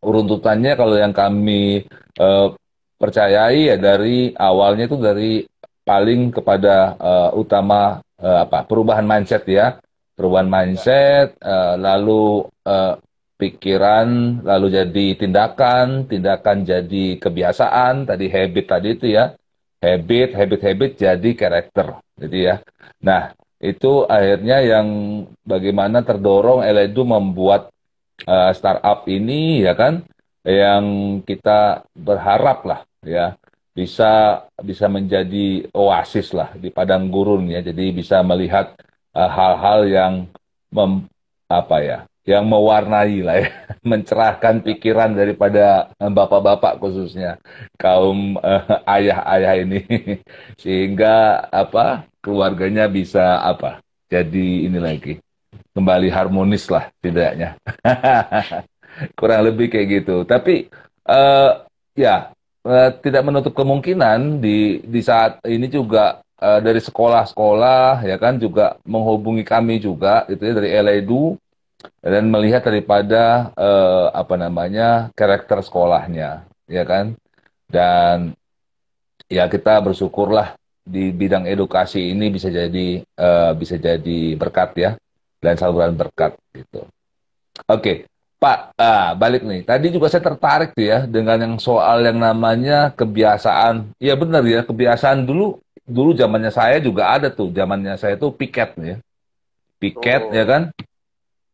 runtutannya kalau yang kami uh, percayai ya dari awalnya itu dari paling kepada uh, utama uh, apa perubahan mindset ya, perubahan mindset, uh, lalu uh, pikiran, lalu jadi tindakan, tindakan jadi kebiasaan, tadi habit tadi itu ya habit, habit-habit jadi karakter, gitu ya. Nah, itu akhirnya yang bagaimana terdorong Eledu membuat uh, startup ini, ya kan, yang kita berharap lah, ya, bisa bisa menjadi oasis lah di padang gurun ya. Jadi bisa melihat eh, hal-hal uh, yang mem, apa ya, yang mewarnai lah ya, [laughs] mencerahkan pikiran daripada bapak-bapak khususnya. Kaum ayah ayah-ayah ini. [laughs] Sehingga apa keluarganya bisa apa jadi ini lagi. Kembali harmonis lah tidaknya [laughs] kurang lebih kayak gitu. Tapi uh, ya uh, tidak menutup kemungkinan di di saat ini juga uh, dari sekolah-sekolah ya kan juga menghubungi kami juga itu ya dari Eledu dan melihat daripada uh, apa namanya karakter sekolahnya ya kan? Dan ya kita bersyukurlah di bidang edukasi ini bisa jadi uh, bisa jadi berkat ya. Dan saluran berkat gitu. Oke Pak ah, balik nih. Tadi juga saya tertarik tuh ya dengan yang soal yang namanya kebiasaan. Ya benar ya. Kebiasaan dulu dulu zamannya saya juga ada tuh. Zamannya saya tuh piket ya. Piket oh. ya kan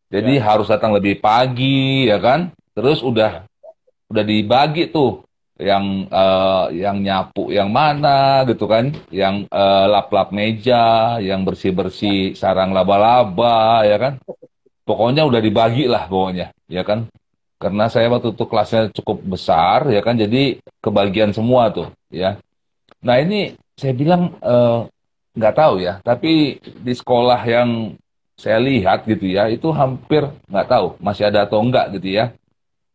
jadi ya. harus datang lebih pagi, ya kan? Terus udah udah dibagi tuh yang uh, yang nyapu yang mana gitu kan, yang uh, lap-lap meja, yang bersih-bersih sarang laba-laba ya kan. Pokoknya udah dibagi lah pokoknya, ya kan. Karena saya waktu itu kelasnya cukup besar ya kan, jadi kebagian semua tuh ya. Nah ini saya bilang uh, nggak tahu ya, tapi di sekolah yang saya lihat gitu ya, itu hampir nggak tahu masih ada atau enggak gitu ya.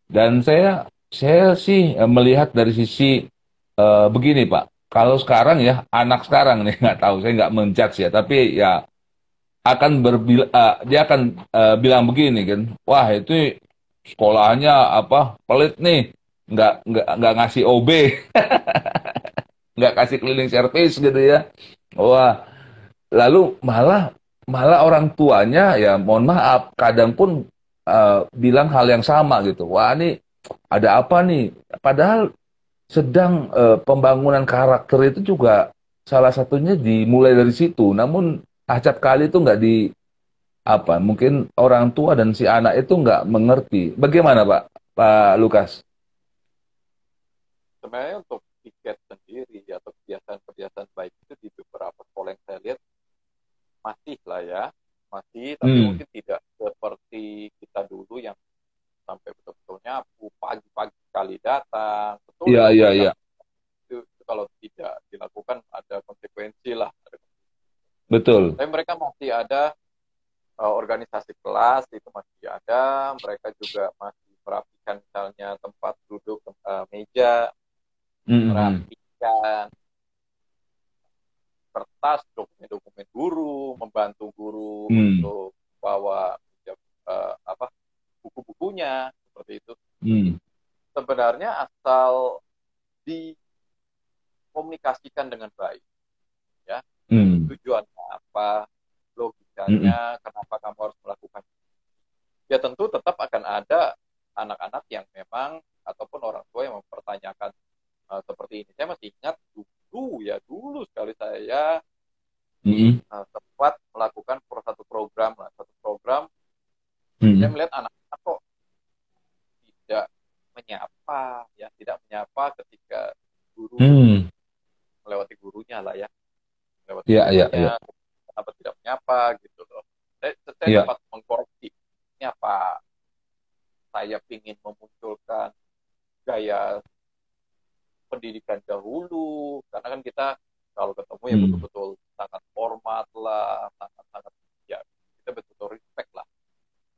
Dan saya saya sih eh, melihat dari sisi uh, begini Pak, kalau sekarang ya anak sekarang nih [laughs] nggak tahu, saya nggak menjudge ya, tapi ya akan berbil uh, dia akan uh, bilang begini kan, wah itu sekolahnya apa pelit nih, nggak nggak nggak ngasih OB, [laughs] nggak kasih keliling servis gitu ya, wah lalu malah malah orang tuanya ya mohon maaf kadang pun uh, bilang hal yang sama gitu, wah ini ada apa nih? Padahal sedang uh, pembangunan karakter itu juga salah satunya dimulai dari situ. Namun acap kali itu nggak di apa? Mungkin orang tua dan si anak itu nggak mengerti. Bagaimana Pak Pak Lukas? Sebenarnya untuk tiket sendiri atau kebiasaan-kebiasaan baik itu di beberapa sekolah yang saya lihat masih lah ya masih tapi hmm. mungkin tidak seperti kita dulu yang sampai betul-betul nyapu pagi-pagi sekali datang betul iya iya iya itu, itu kalau tidak dilakukan ada konsekuensi lah betul tapi mereka masih ada uh, organisasi kelas itu masih ada mereka juga masih merapikan misalnya tempat duduk uh, meja mm-hmm. merapikan guru membantu guru mm. untuk bawa uh, apa buku-bukunya seperti itu. Hmm. Sebenarnya asal dikomunikasikan dengan baik, ya hmm. tujuannya apa, logikanya, hmm. kenapa kamu harus melakukan. Ya tentu tetap akan ada anak-anak yang memang ataupun orang tua yang mempertanyakan uh, seperti ini. Saya masih ingat dulu ya dulu sekali saya mm-hmm. uh, sempat melakukan satu program, satu program. Mm-hmm. Saya melihat anak kok tidak menyapa ya tidak menyapa ketika guru hmm. melewati gurunya lah ya melewati iya, gurunya yeah. kenapa tidak menyapa gitu loh saya, saya yeah. dapat mengkoreksi ini apa saya ingin memunculkan gaya pendidikan dahulu karena kan kita kalau ketemu ya hmm. betul-betul sangat format lah sangat sangat ya kita betul-betul respect lah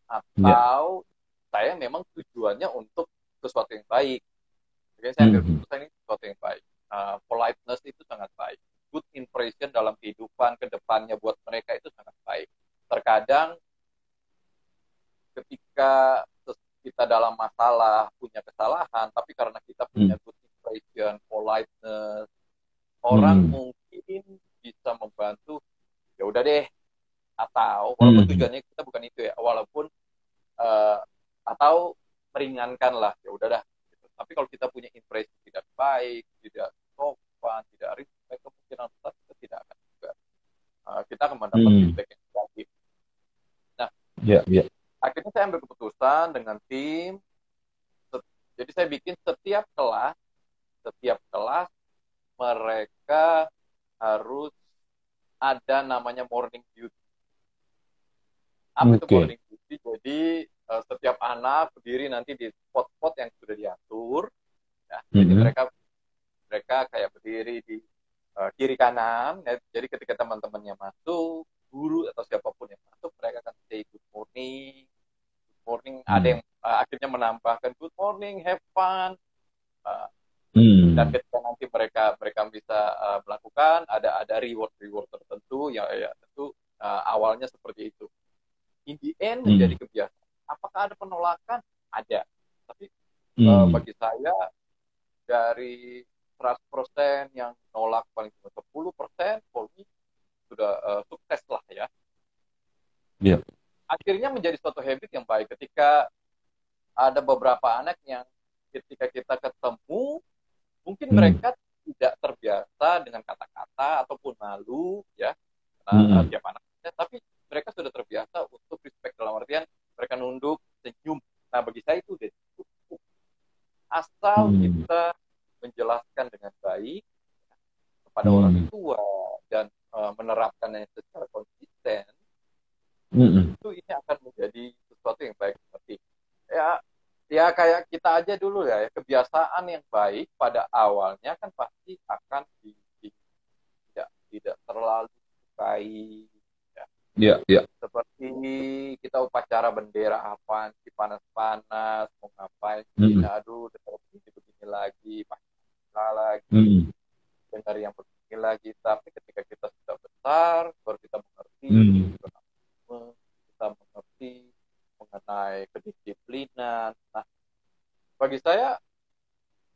Iya. atau yeah. saya memang tujuannya untuk sesuatu yang baik. Jadi saya ambil mm -hmm. ini sesuatu yang baik. Uh, politeness itu sangat baik. Good impression dalam kehidupan ke depannya buat mereka itu sangat baik. Terkadang ketika kita dalam masalah punya kesalahan, tapi karena kita punya mm. good impression, politeness, orang mm. mungkin bisa membantu. Ya udah deh, atau walaupun hmm. tujuannya kita bukan itu ya walaupun uh, atau meringankan lah ya udah dah gitu. tapi kalau kita punya impresi tidak baik tidak sopan tidak respect kemungkinan besar kita tidak akan juga uh, kita akan mendapat hmm. feedback yang negatif nah yeah, yeah. akhirnya saya ambil keputusan dengan tim jadi saya bikin setiap kelas setiap kelas mereka harus ada namanya morning duty apa okay. itu morning duty? Jadi uh, setiap anak berdiri nanti di spot-spot yang sudah diatur. Ya. Mm-hmm. Jadi mereka mereka kayak berdiri di uh, kiri kanan. Ya. Jadi ketika teman-temannya masuk, guru atau siapa pun yang masuk, mereka akan say good morning. Good morning. Mm-hmm. Ada yang uh, akhirnya menambahkan good morning, have fun. Uh, Hmm. Dan ketika nanti mereka mereka bisa uh, melakukan ada ada reward reward tertentu ya ya tentu uh, awalnya seperti itu in the end hmm. menjadi kebiasaan. Apakah ada penolakan? Ada. Tapi hmm. uh, bagi saya dari 100% yang nolak paling cuma 10% Polri sudah uh, sukses lah ya. Yeah. Akhirnya menjadi suatu habit yang baik ketika ada beberapa anak yang ketika kita ketemu mungkin hmm. mereka tidak terbiasa dengan kata-kata ataupun malu ya karena hmm. tiap anaknya tapi mereka sudah terbiasa untuk respect dalam artian mereka nunduk senyum nah bagi saya itu udah cukup as asal hmm. kita menjelaskan dengan baik kepada hmm. orang tua dan uh, menerapkannya secara konsisten, hmm. itu ini akan menjadi sesuatu yang baik seperti ya ya kayak kita aja dulu ya kebiasaan yang baik pada awalnya kan pasti akan di, di, tidak tidak terlalu sukai Iya, iya. Seperti kita upacara bendera apa, di panas-panas, mau ngapain, mm -hmm. aduh, begini-begini lagi, panas lagi, mm -hmm. dengar yang begini lagi. Tapi ketika kita sudah besar, baru kita mengerti, mm -hmm. kita mengerti mengenai kedisiplinan. Nah, bagi saya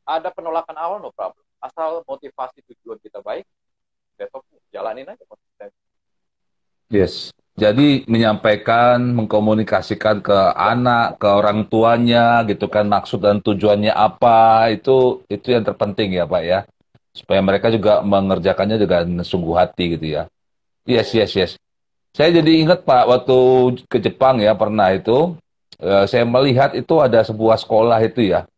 ada penolakan awal no problem. Asal motivasi tujuan kita baik, besok jalanin aja konsistensi. Yes. Jadi menyampaikan, mengkomunikasikan ke anak, ke orang tuanya, gitu kan maksud dan tujuannya apa itu itu yang terpenting ya Pak ya, supaya mereka juga mengerjakannya dengan sungguh hati gitu ya. Yes yes yes. Saya jadi ingat Pak waktu ke Jepang ya pernah itu, uh, saya melihat itu ada sebuah sekolah itu ya.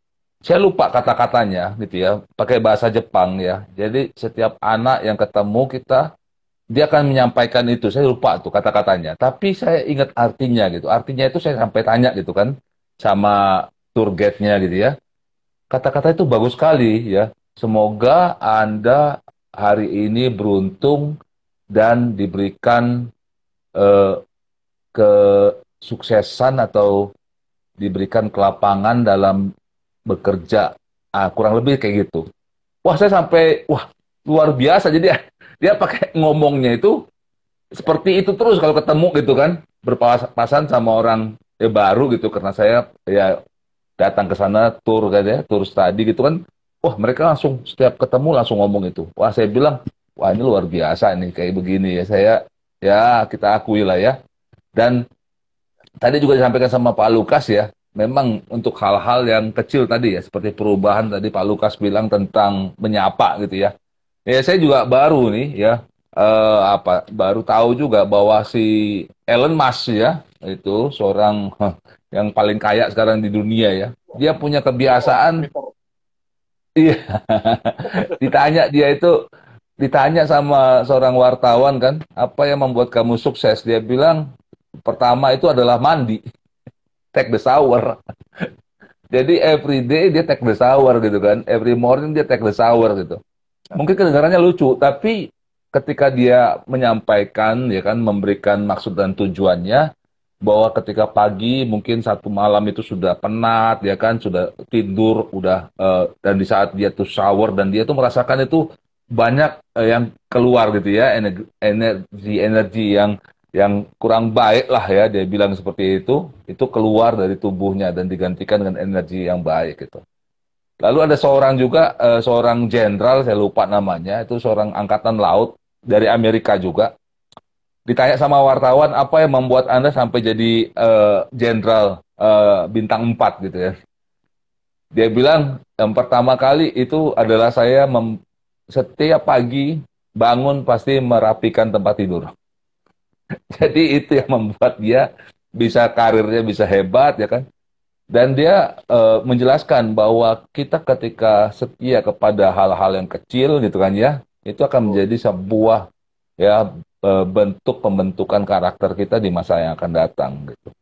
Saya lupa kata-katanya gitu ya, pakai bahasa Jepang ya. Jadi setiap anak yang ketemu kita dia akan menyampaikan itu. Saya lupa tuh kata-katanya. Tapi saya ingat artinya gitu. Artinya itu saya sampai tanya gitu kan sama tour guide-nya gitu ya. Kata-kata itu bagus sekali ya. Semoga Anda hari ini beruntung dan diberikan eh, kesuksesan atau diberikan kelapangan dalam bekerja. Ah, kurang lebih kayak gitu. Wah, saya sampai wah luar biasa. Jadi dia pakai [laughs] ngomongnya itu seperti itu terus kalau ketemu gitu kan berpapasan sama orang ya baru gitu karena saya ya datang ke sana tur kan ya tur study gitu kan wah mereka langsung setiap ketemu langsung ngomong itu wah saya bilang wah ini luar biasa nih kayak begini ya saya ya kita akui lah ya dan tadi juga disampaikan sama Pak Lukas ya memang untuk hal-hal yang kecil tadi ya seperti perubahan tadi Pak Lukas bilang tentang menyapa gitu ya Ya saya juga baru nih ya uh, apa baru tahu juga bahwa si Elon Musk ya itu seorang yang paling kaya sekarang di dunia ya. Dia punya kebiasaan Iya. [laughs] ditanya dia itu ditanya sama seorang wartawan kan, apa yang membuat kamu sukses? Dia bilang pertama itu adalah mandi. [laughs] Take the shower. [laughs] Jadi every day dia take the shower gitu kan. Every morning dia take the shower gitu mungkin kedengarannya lucu, tapi ketika dia menyampaikan, ya kan, memberikan maksud dan tujuannya, bahwa ketika pagi mungkin satu malam itu sudah penat, ya kan, sudah tidur, udah uh, dan di saat dia tuh shower dan dia tuh merasakan itu banyak uh, yang keluar gitu ya, energi energi yang yang kurang baik lah ya dia bilang seperti itu itu keluar dari tubuhnya dan digantikan dengan energi yang baik gitu. Lalu ada seorang juga, uh, seorang jenderal, saya lupa namanya, itu seorang angkatan laut dari Amerika juga. Ditanya sama wartawan, apa yang membuat Anda sampai jadi eh, jenderal uh, uh, bintang 4 gitu ya. Dia bilang, yang pertama kali itu adalah saya setiap pagi bangun pasti merapikan tempat tidur. [laughs] Jadi itu yang membuat dia bisa karirnya bisa hebat ya kan dan dia uh, menjelaskan bahwa kita ketika setia kepada hal-hal yang kecil gitu kan ya, itu akan menjadi sebuah ya uh, bentuk pembentukan karakter kita di masa yang akan datang gitu.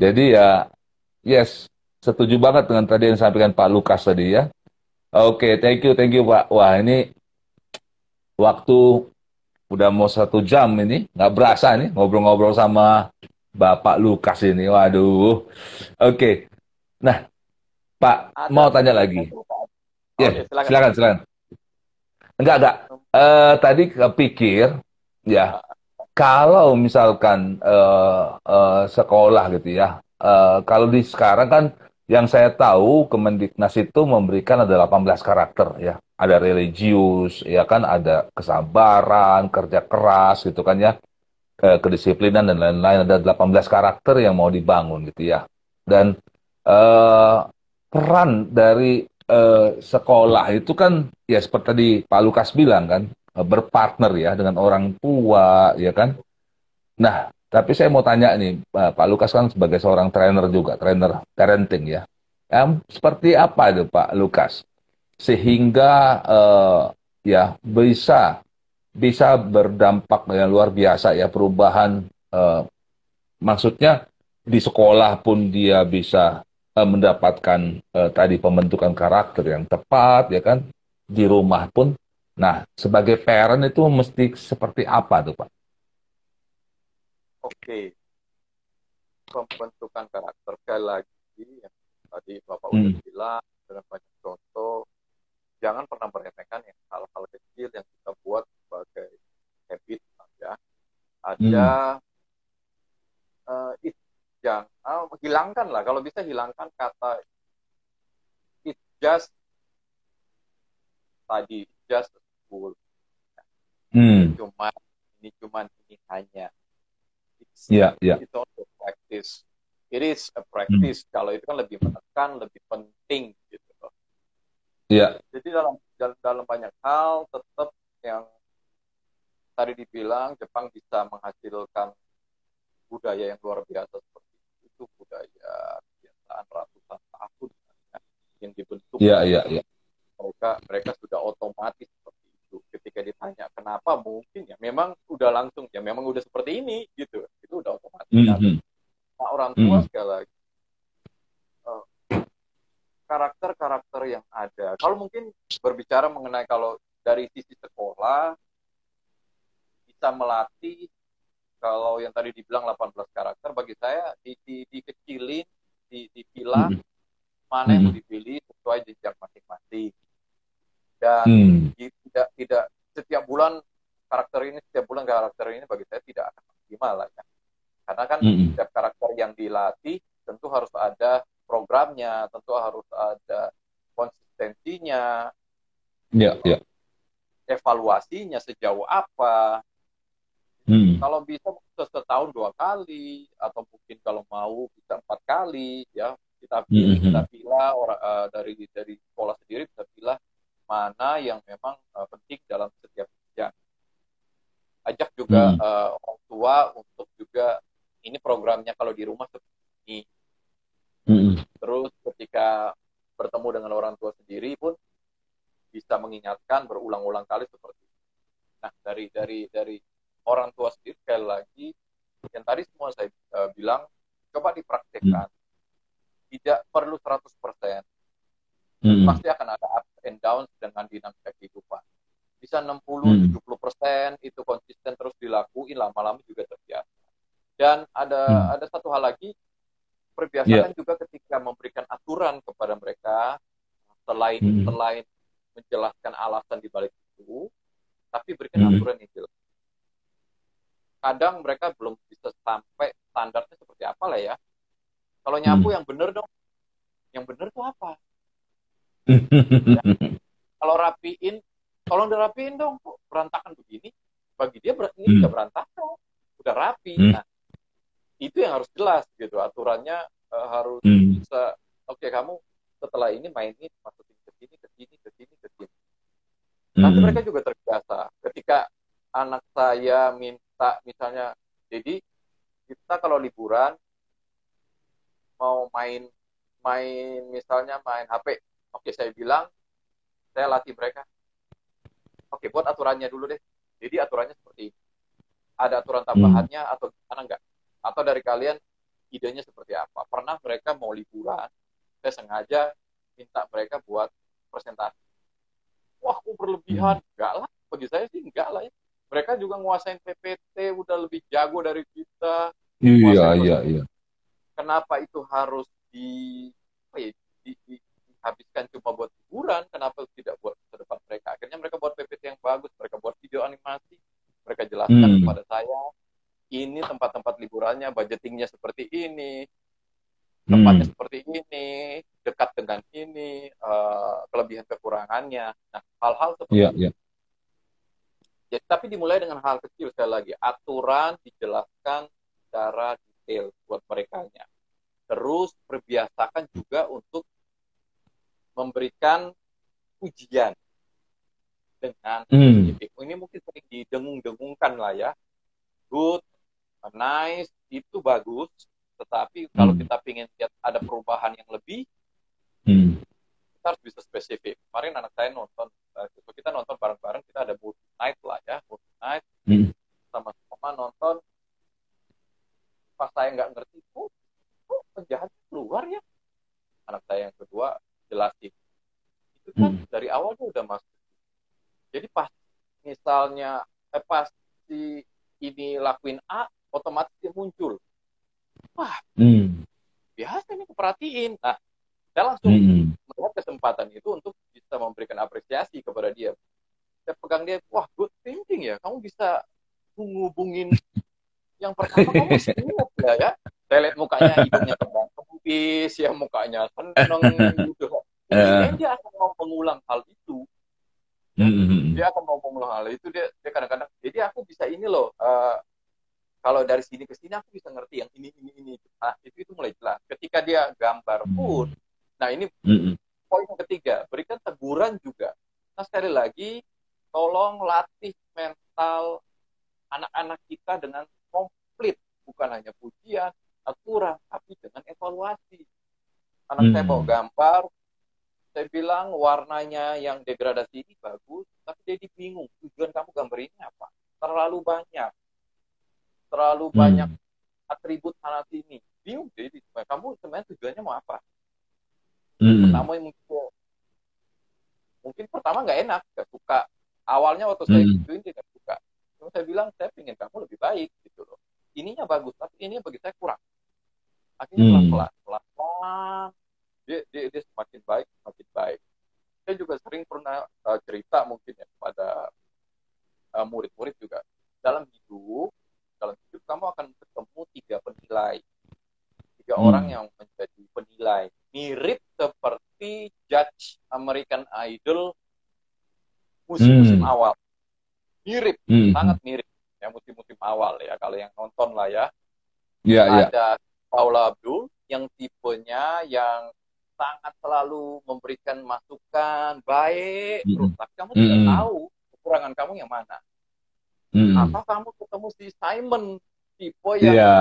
Jadi ya yes, setuju banget dengan tadi yang disampaikan Pak Lukas tadi ya. Oke, okay, thank you, thank you Pak. Wah ini waktu udah mau satu jam ini, nggak berasa nih ngobrol-ngobrol sama Bapak Lukas ini. Waduh. Oke. Okay. Nah, Pak, Ada mau tanya lagi. Ya, yeah, silakan. silakan, silakan. Enggak, enggak. Uh, tadi kepikir, ya, kalau misalkan uh, uh, sekolah gitu ya, uh, kalau di sekarang kan yang saya tahu Kemendiknas itu memberikan ada 18 karakter ya. Ada religius, ya kan, ada kesabaran, kerja keras gitu kan ya. Kedisiplinan dan lain-lain. Ada 18 karakter yang mau dibangun gitu ya. Dan uh, peran dari uh, sekolah itu kan ya seperti tadi Pak Lukas bilang kan berpartner ya dengan orang tua ya kan. Nah tapi saya mau tanya nih Pak Lukas kan sebagai seorang trainer juga trainer parenting ya Um, seperti apa itu Pak Lukas? Sehingga uh, ya bisa bisa berdampak yang luar biasa ya perubahan uh, maksudnya di sekolah pun dia bisa uh, mendapatkan uh, tadi pembentukan karakter yang tepat ya kan di rumah pun nah sebagai parent itu mesti seperti apa tuh Pak? Oke pembentukan karakter sekali lagi yang tadi Bapak hmm. udah bilang dengan banyak contoh jangan pernah meremehkan yang hal-hal kecil yang kita buat sebagai habit ya ada hmm. uh, it, jangan uh, hilangkan lah kalau bisa hilangkan kata it just tadi just a school hmm. ini cuma ini cuma ini hanya yeah, yeah. it's also practice it is a practice hmm. kalau itu kan lebih menekan lebih penting gitu Iya. Jadi dalam dalam banyak hal tetap yang tadi dibilang Jepang bisa menghasilkan budaya yang luar biasa seperti itu, budaya kebiasaan ratusan tahun ya, yang dibentuk. Iya, iya, iya. Mereka mereka sudah otomatis itu. Ketika ditanya kenapa mungkin ya memang udah langsung ya memang udah seperti ini gitu. Itu udah otomatis. Mm -hmm. Nah, orang tua mm -hmm. sekali lagi karakter-karakter yang ada. Kalau mungkin berbicara mengenai kalau dari sisi sekolah bisa melatih kalau yang tadi dibilang 18 karakter bagi saya di, di, dikecilin, di, dipilah hmm. mana yang mau dipilih sesuai jenjang masing-masing. Dan hmm. tidak tidak setiap bulan karakter ini setiap bulan karakter ini bagi saya tidak akan maksimal lah ya. Karena kan hmm. setiap karakter yang dilatih tentu harus ada programnya, tentu harus ada konsistensinya, ya, ya. evaluasinya sejauh apa. Hmm. Kalau bisa setahun dua kali, atau mungkin kalau mau bisa empat kali, ya kita pilih, hmm. kita pilih orang uh, dari dari sekolah sendiri bisa pilih mana yang memang uh, penting dalam setiap jenjang. Ajak juga hmm. uh, orang tua untuk juga ini programnya kalau di rumah seperti ini Mm-hmm. Terus ketika bertemu dengan orang tua sendiri pun bisa mengingatkan berulang-ulang kali seperti itu. Nah dari dari dari orang tua sendiri sekali lagi yang tadi semua saya uh, bilang coba dipraktekkan. Mm-hmm. Tidak perlu 100%. Mm-hmm. Pasti akan ada up and down dengan dinamika kehidupan. Bisa 60, mm-hmm. 70% itu konsisten terus dilakuin lama-lama juga terbiasa. Dan ada mm-hmm. ada satu hal lagi perbiasakan yeah. juga ketika memberikan aturan kepada mereka selain mm -hmm. selain menjelaskan alasan di balik itu, tapi berikan mm -hmm. aturan yang jelas. Kadang mereka belum bisa sampai standarnya seperti apa lah ya. Kalau nyapu mm -hmm. yang benar dong, yang benar tuh apa? Ya. Kalau rapiin, tolong dirapiin dong, kok berantakan begini. Bagi dia ini mm. udah berantakan, udah rapi. Mm. Nah, itu yang harus jelas gitu aturannya uh, harus hmm. bisa oke okay, kamu setelah ini main ini masukin ke sini ke sini ke sini ke sini nanti hmm. mereka juga terbiasa ketika anak saya minta misalnya jadi kita kalau liburan mau main main misalnya main HP oke saya bilang saya latih mereka. Oke buat aturannya dulu deh. Jadi aturannya seperti ini. Ada aturan tambahannya hmm. atau gimana enggak? Atau dari kalian idenya seperti apa? Pernah mereka mau liburan saya sengaja minta mereka buat presentasi. Wah kok berlebihan. Hmm. enggak lah. Bagi saya sih enggak lah ya. Mereka juga nguasain PPT udah lebih jago dari kita. Iya iya iya. Kenapa itu harus di apa ya di, di, dihabiskan cuma buat liburan kenapa tidak buat ke depan mereka akhirnya mereka buat PPT yang bagus mereka buat video animasi mereka jelaskan hmm. kepada saya ini tempat-tempat liburannya, budgetingnya seperti ini, tempatnya hmm. seperti ini, dekat dengan ini, uh, kelebihan kekurangannya. Nah, hal-hal seperti yeah, itu. Yeah. Ya, tapi dimulai dengan hal kecil sekali lagi. Aturan dijelaskan secara detail buat mereka. Terus perbiasakan juga untuk memberikan ujian dengan hmm. Ini mungkin sering didengung-dengungkan lah ya. Good, nice itu bagus tetapi kalau hmm. kita ingin lihat ada perubahan yang lebih Hmm. Kita harus bisa spesifik. Kemarin anak saya nonton, uh, kita nonton bareng-bareng, kita ada movie night lah ya, movie night, Hmm. sama-sama nonton. Pas saya nggak ngerti, oh, oh penjahat keluar ya. Anak saya yang kedua jelasin. Itu kan Hmm. dari awal dia udah masuk. Jadi pas misalnya eh, pas si ini lakuin A, otomatis dia muncul. Hmm. Biasa ini keperhatiin. Nah, saya langsung Hmm. melihat kesempatan itu untuk bisa memberikan apresiasi kepada dia. Saya pegang dia, wah good thinking ya, kamu bisa menghubungin [laughs] yang pertama kamu ingat ya ya. Saya lihat mukanya hidungnya terbang kempis, ya mukanya seneng gitu. [laughs] [laughs] Dia akan mau mengulang hal itu. Hmm. Dia akan mau mengulang hal itu. Dia, dia kadang-kadang, jadi aku bisa ini loh. eh, kalau dari sini ke sini aku bisa ngerti yang ini ini ini. Nah, itu itu mulai jelas. Ketika dia gambar pun, nah ini poin yang ketiga, berikan teguran juga. Nah, sekali lagi, tolong latih mental anak-anak kita dengan komplit. Bukan hanya pujian, aturan, tapi dengan evaluasi. Anak saya Hmm. bawa gambar, saya bilang warnanya yang degradasi ini bagus, tapi dia bingung, tujuan kamu gambar ini apa? Terlalu banyak. Terlalu Hmm. banyak atribut sana sini. Bingung, jadi kamu sebenarnya tujuannya mau apa? Hmm. pertama yang mungkin mungkin pertama nggak enak nggak suka awalnya waktu saya Hmm. gituin dia nggak suka Terus saya bilang saya ingin kamu lebih baik gitu loh ininya bagus tapi ini bagi saya kurang akhirnya Hmm. pelan pelan pelan pelan dia, dia dia semakin baik semakin baik saya juga sering pernah uh, cerita mungkin ya pada uh, murid-murid juga dalam hidup dalam hidup kamu akan ketemu tiga penilai tiga Hmm. orang yang menjadi penilai mirip seperti judge American Idol musim-musim Hmm. awal mirip Hmm. sangat mirip ya musim-musim awal ya kalau yang nonton lah ya Ya, ya. ada Paula Abdul yang tipenya yang sangat selalu memberikan masukan baik Mm-mm. terus tapi kamu tidak Mm-mm. tahu kekurangan kamu yang mana Hmm. atau kamu ketemu si Simon tipe yang Iya.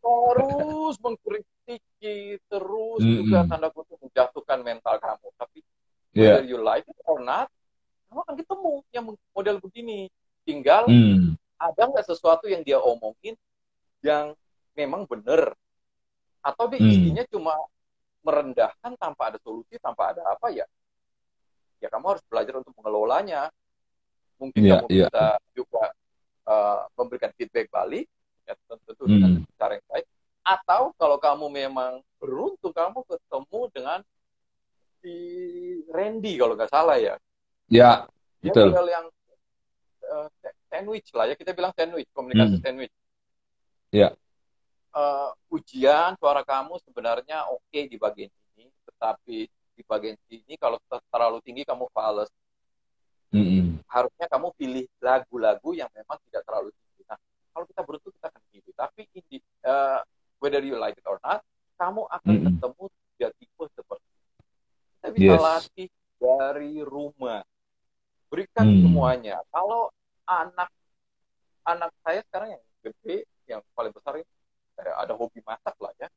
terus mengkritiki terus Mm-mm. juga tanda kutip menjatuhkan mental kamu tapi Iya. whether you like it or not kamu akan ketemu yang model begini tinggal Hmm. ada nggak sesuatu yang dia omongin yang memang benar atau dia Hmm. isinya cuma merendahkan tanpa ada solusi tanpa ada apa ya ya kamu harus belajar untuk mengelolanya mungkin Iya, kamu iya. bisa juga uh, memberikan feedback balik ya tentu tentu Hmm. dengan cara yang baik atau kalau kamu memang beruntung kamu ketemu dengan si Randy kalau nggak salah ya Ya, dia betul. yang uh, sandwich lah ya kita bilang sandwich komunikasi Hmm. sandwich Ya. Eh, ujian suara kamu sebenarnya oke di bagian ini tetapi di bagian sini kalau ter- terlalu tinggi kamu fals Hmm. harusnya kamu pilih lagu-lagu yang memang tidak terlalu tinggi nah kalau kita beruntung kita akan pilih tapi ini eh, whether you like it or not kamu akan Mm-mm. ketemu tiga tipe seperti itu. kita bisa Yes. latih dari rumah berikan Hmm. semuanya kalau anak anak saya sekarang yang gede yang paling besar ini eh, ada hobi masak lah ya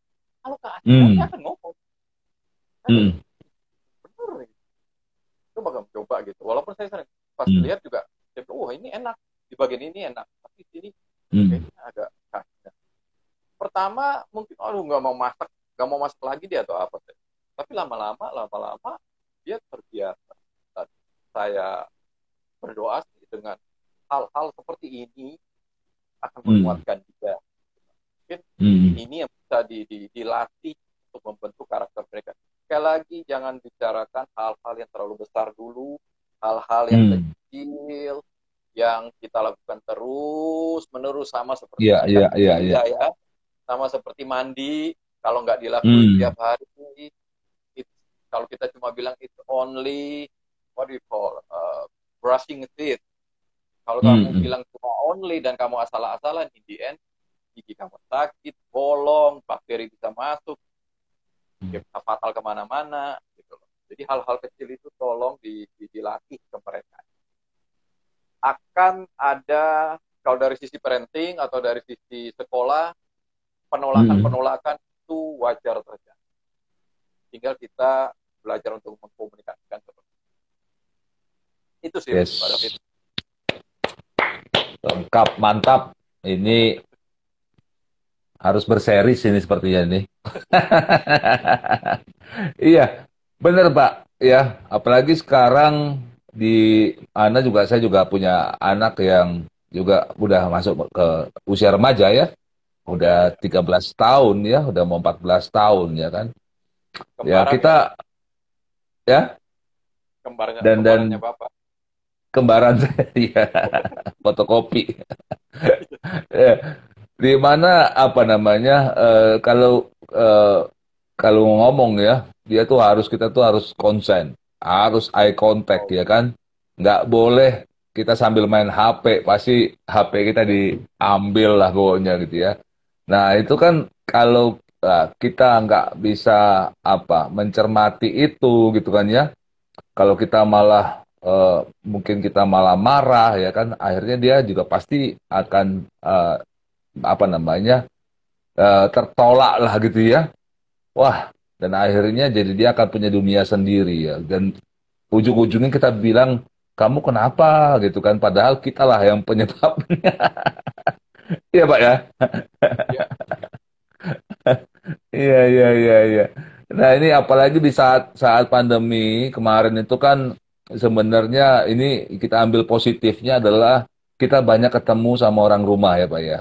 kalau ke adik Hmm. dia akan ngomong Hmm. bener gitu. coba kamu coba gitu walaupun saya sering pas Hmm. lihat juga saya bilang, wah ini enak di bagian ini enak tapi di sini Hmm. kayaknya agak kasar pertama mungkin aduh nggak mau masak nggak mau masak lagi dia atau apa tapi lama-lama lama-lama dia terbiasa Dan saya berdoa sih dengan hal-hal seperti ini akan Hmm. menguatkan dia Hmm. ini yang bisa di, di- dilatih untuk membentuk karakter mereka. Sekali lagi jangan bicarakan hal-hal yang terlalu besar dulu, hal-hal yang Hmm. kecil yang kita lakukan terus menerus sama seperti Iya, iya, iya, iya. Iya, ya. sama seperti mandi kalau nggak dilakuin Hmm. tiap hari it's- kalau kita cuma bilang it's only what do you call uh, brushing teeth kalau Hmm, kamu bilang cuma only dan kamu asal-asalan in the end gigi kamu sakit bolong bakteri bisa masuk Hmm. bisa fatal ke mana-mana gitu loh jadi hal-hal kecil itu tolong di, di- dilatih ke mereka akan ada kalau dari sisi parenting atau dari sisi sekolah penolakan-penolakan itu wajar saja. Tinggal kita belajar untuk mengkomunikasikan seperti itu. Itu sih, yes. Pak David. Lengkap, mantap. Ini harus berseri ini sepertinya nih. [laughs] iya, benar Pak. Ya, apalagi sekarang di Ana juga saya juga punya anak yang juga udah masuk ke usia remaja ya. Udah 13 tahun ya, udah mau 14 tahun ya kan. Kembaran ya kita ya. Kembarnya, dan dan Bapak. Kembaran [laughs] saya [laughs] ya. Fotokopi. ya di mana apa namanya uh, kalau uh, kalau ngomong ya dia tuh harus kita tuh harus konsen harus eye contact ya kan? Nggak boleh kita sambil main HP pasti HP kita diambil lah pokoknya gitu ya. Nah itu kan kalau uh, kita nggak bisa apa mencermati itu gitu kan ya. Kalau kita malah uh, mungkin kita malah marah ya kan? Akhirnya dia juga pasti akan uh, apa namanya uh, tertolak lah gitu ya. Wah dan akhirnya jadi dia akan punya dunia sendiri ya. Dan ujung-ujungnya kita bilang kamu kenapa? gitu kan. Padahal kita lah yang penyebabnya. [laughs] Iya pak ya? [laughs] Iya iya iya iya. Nah ini apalagi di saat saat pandemi kemarin itu kan sebenarnya ini kita ambil positifnya adalah kita banyak ketemu sama orang rumah ya pak ya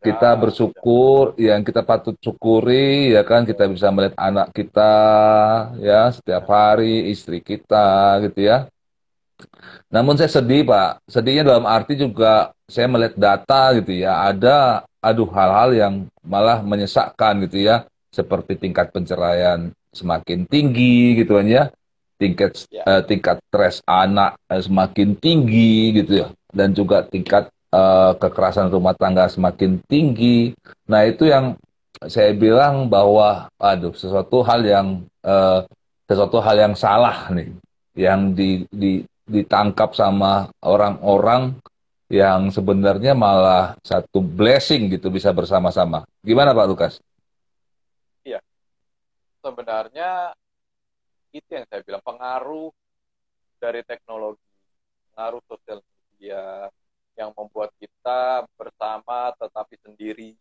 kita bersyukur yang kita patut syukuri ya kan kita bisa melihat anak kita ya setiap hari istri kita gitu ya. Namun saya sedih pak. Sedihnya dalam arti juga saya melihat data gitu ya ada aduh hal-hal yang malah menyesakkan gitu ya. Seperti tingkat penceraian semakin tinggi gitu kan ya. Tingkat ya. uh, tingkat stres anak uh, semakin tinggi gitu ya. Dan juga tingkat uh, kekerasan rumah tangga semakin tinggi. Nah itu yang saya bilang bahwa, aduh, sesuatu hal yang uh, sesuatu hal yang salah nih, yang di, di, ditangkap sama orang-orang yang sebenarnya malah satu blessing gitu bisa bersama-sama. Gimana Pak Lukas? Iya, sebenarnya itu yang saya bilang pengaruh dari teknologi, pengaruh sosial media, yang membuat kita bersama tetapi sendiri.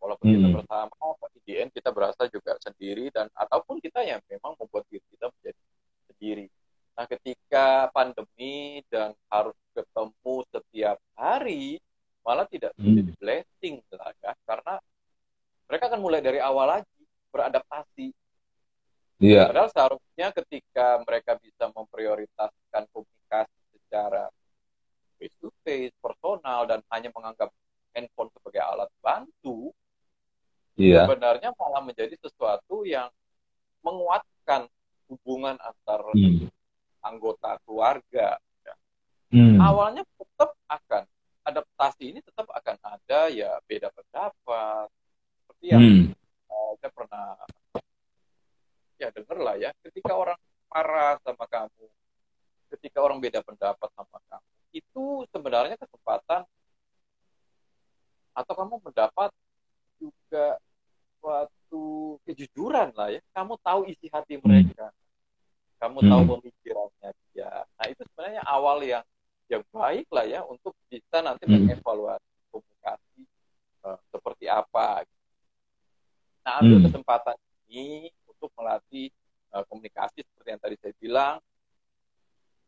Walaupun hmm. kita bersama, tapi di end kita berasa juga sendiri dan ataupun kita yang memang membuat diri kita menjadi sendiri. Nah, ketika pandemi dan harus ketemu setiap hari, malah tidak hmm. menjadi blessing lah ya, karena mereka akan mulai dari awal lagi beradaptasi. Yeah. Padahal seharusnya ketika mereka bisa memprioritaskan komunikasi secara face to face, personal dan hanya menganggap handphone sebagai alat bantu, iya. sebenarnya malah menjadi sesuatu yang menguatkan hubungan antar hmm. anggota keluarga. Ya. Hmm. Awalnya tetap akan adaptasi ini tetap akan ada ya beda pendapat seperti yang hmm. uh, saya pernah ya dengar lah ya ketika orang marah sama kamu ketika orang beda pendapat sama kamu itu sebenarnya kesempatan atau kamu mendapat juga suatu kejujuran lah ya. Kamu tahu isi hati hmm. mereka, kamu tahu hmm. pemikirannya dia. Nah itu sebenarnya awal yang yang baik lah ya untuk bisa nanti hmm. mengevaluasi komunikasi uh, seperti apa. Nah ambil hmm. kesempatan ini untuk melatih uh, komunikasi seperti yang tadi saya bilang,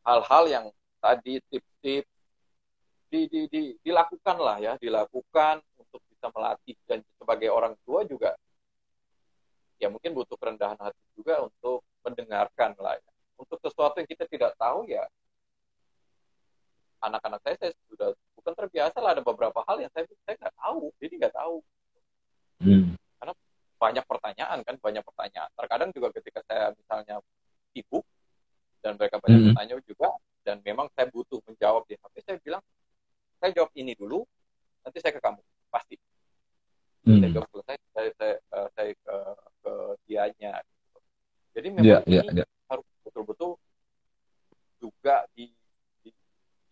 hal-hal yang tadi tips-tips di, di, di, dilakukan lah ya, dilakukan untuk bisa melatih dan sebagai orang tua juga ya mungkin butuh kerendahan hati juga untuk mendengarkan lah ya. Untuk sesuatu yang kita tidak tahu ya anak-anak saya saya sudah bukan terbiasa lah ada beberapa hal yang saya saya nggak tahu, jadi nggak tahu. Hmm. Karena banyak pertanyaan kan, banyak pertanyaan. Terkadang juga ketika saya misalnya sibuk dan mereka banyak hmm. bertanya juga, dan memang saya butuh menjawab di HP saya bilang saya jawab ini dulu nanti saya ke kamu pasti hmm. saya jawab selesai saya saya, uh, saya ke ke dianya gitu. jadi memang yeah, ini yeah, yeah. harus betul-betul juga di, di,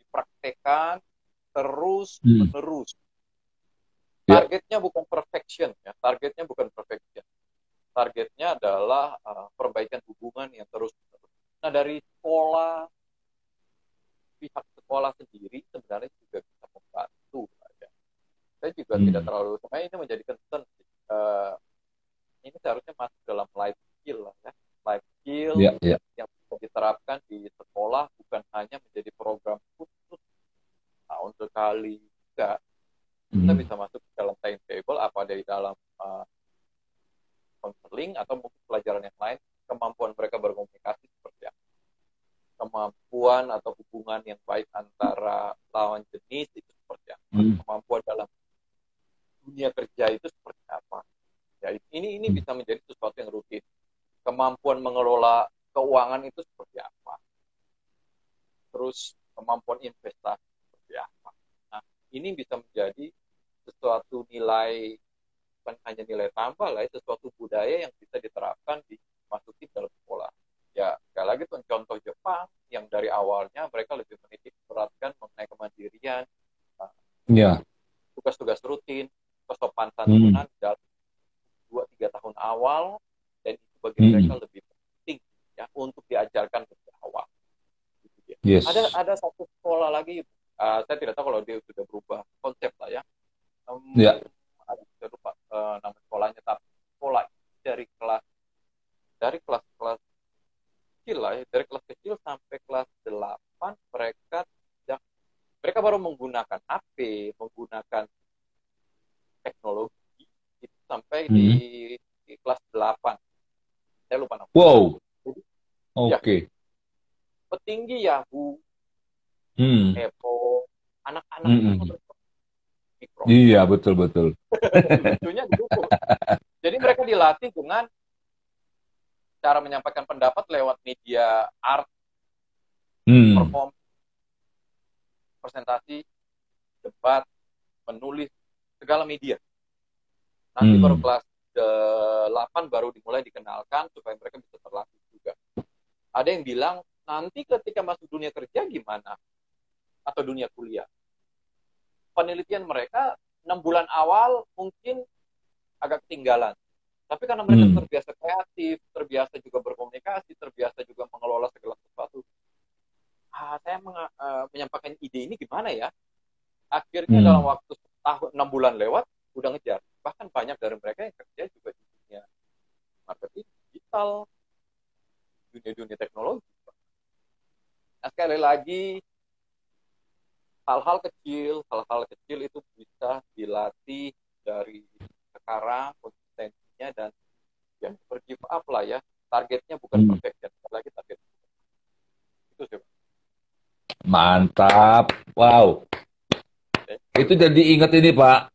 dipraktekkan terus hmm. menerus ya. targetnya bukan perfection ya targetnya bukan perfection targetnya adalah uh, perbaikan hubungan yang terus nah dari sekolah pihak sekolah sendiri sebenarnya juga bisa membantu ya. saya juga hmm. tidak terlalu sebenarnya ini menjadi concern uh, ini seharusnya masuk dalam life skill lah ya life skill yeah, yeah. yang bisa diterapkan di sekolah bukan hanya menjadi program khusus tahun sekali enggak kita hmm. bisa masuk ke dalam timetable apa dari dalam uh, atau mungkin pelajaran yang lain kemampuan mereka berkomunikasi kemampuan atau hubungan yang baik antara lawan jenis itu seperti apa hmm. kemampuan dalam dunia kerja itu seperti apa ya ini ini hmm. bisa menjadi sesuatu yang rutin kemampuan mengelola keuangan itu seperti apa terus kemampuan investasi seperti apa nah ini bisa menjadi sesuatu nilai bukan hanya nilai tambah lah, ya, sesuatu budaya yang bisa diterapkan di masukin dalam sekolah. Ya, sekali lagi tuh contoh Jepang yang dari awalnya mereka lebih menitik beratkan mengenai kemandirian, ya. tugas-tugas rutin, kesopan santunan hmm. dalam dua tiga tahun awal dan itu bagi hmm. mereka lebih penting ya untuk diajarkan dari awal. Gitu ya. Yes. Ada ada satu sekolah lagi, uh, saya tidak tahu kalau dia sudah berubah konsep lah ya um, ya. saya lupa uh, nama sekolahnya tapi sekolah dari kelas dari kelas-kelas kecil lah ya, dari kelas kecil sampai kelas 8 mereka tidak mereka baru menggunakan HP menggunakan teknologi itu sampai hmm. di, di kelas 8 saya lupa nama wow oke okay. ya, petinggi Yahoo hmm. Epo anak-anak hmm. Iya betul betul. [laughs] Lucunya gitu. Jadi mereka dilatih dengan cara menyampaikan pendapat lewat media art, hmm. perform, presentasi, debat, menulis, segala media. Nanti hmm. baru kelas 8 baru dimulai dikenalkan supaya mereka bisa terlatih juga. Ada yang bilang nanti ketika masuk dunia kerja gimana? Atau dunia kuliah? penelitian mereka enam bulan awal mungkin agak ketinggalan. Tapi karena mereka hmm. terbiasa kreatif, terbiasa juga berkomunikasi, terbiasa juga mengelola segala sesuatu. Ah, saya meng, uh, menyampaikan ide ini gimana ya? Akhirnya hmm. dalam waktu tahun enam bulan lewat, udah ngejar. Bahkan banyak dari mereka yang kerja juga di dunia marketing digital, dunia-dunia teknologi. Nah, sekali lagi hal-hal kecil, hal-hal kecil itu bisa dilatih dari sekarang konsistensinya dan yang bergive up lah ya. Targetnya bukan hmm. perfection, lagi target. Itu sih. Mantap. Wow. Itu jadi ingat ini Pak.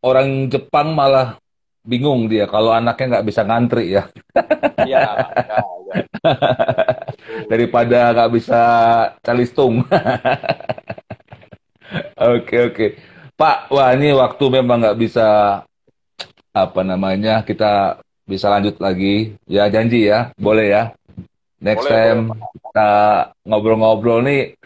Orang Jepang malah bingung dia kalau anaknya nggak bisa ngantri ya. Iya. [laughs] ya, ya. Daripada nggak bisa calistung. [laughs] Oke oke. Pak, wah ini waktu memang nggak bisa apa namanya kita bisa lanjut lagi. Ya janji ya, boleh ya. Next boleh, time boleh. kita ngobrol-ngobrol nih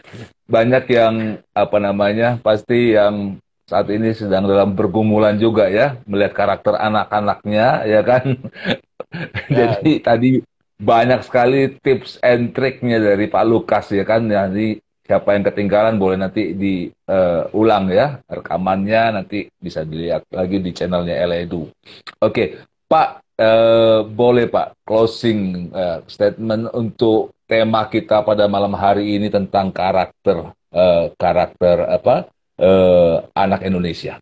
banyak yang apa namanya pasti yang saat ini sedang dalam pergumulan juga ya melihat karakter anak-anaknya ya kan. [laughs] Ya. Jadi tadi banyak sekali tips and triknya dari Pak Lukas ya kan. Jadi siapa yang ketinggalan boleh nanti diulang uh, ya rekamannya nanti bisa dilihat lagi di channelnya Eledu. Oke, Pak uh, boleh Pak closing uh, statement untuk tema kita pada malam hari ini tentang karakter uh, karakter apa uh, anak Indonesia.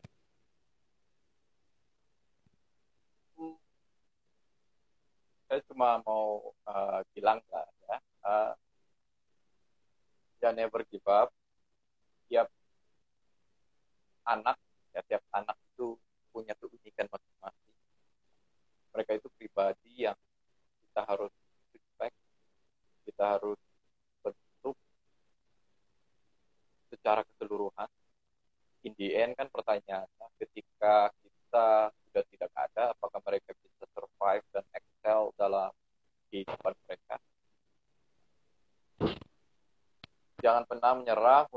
Saya cuma mau uh, bilang ya, uh, ya never give up tiap anak ya tiap anak itu punya keunikan masing-masing mereka itu pribadi yang kita harus kita harus bentuk secara keseluruhan. In the end kan pertanyaannya ketika kita sudah tidak ada apakah mereka bisa survive dan excel dalam kehidupan mereka? Jangan pernah menyerah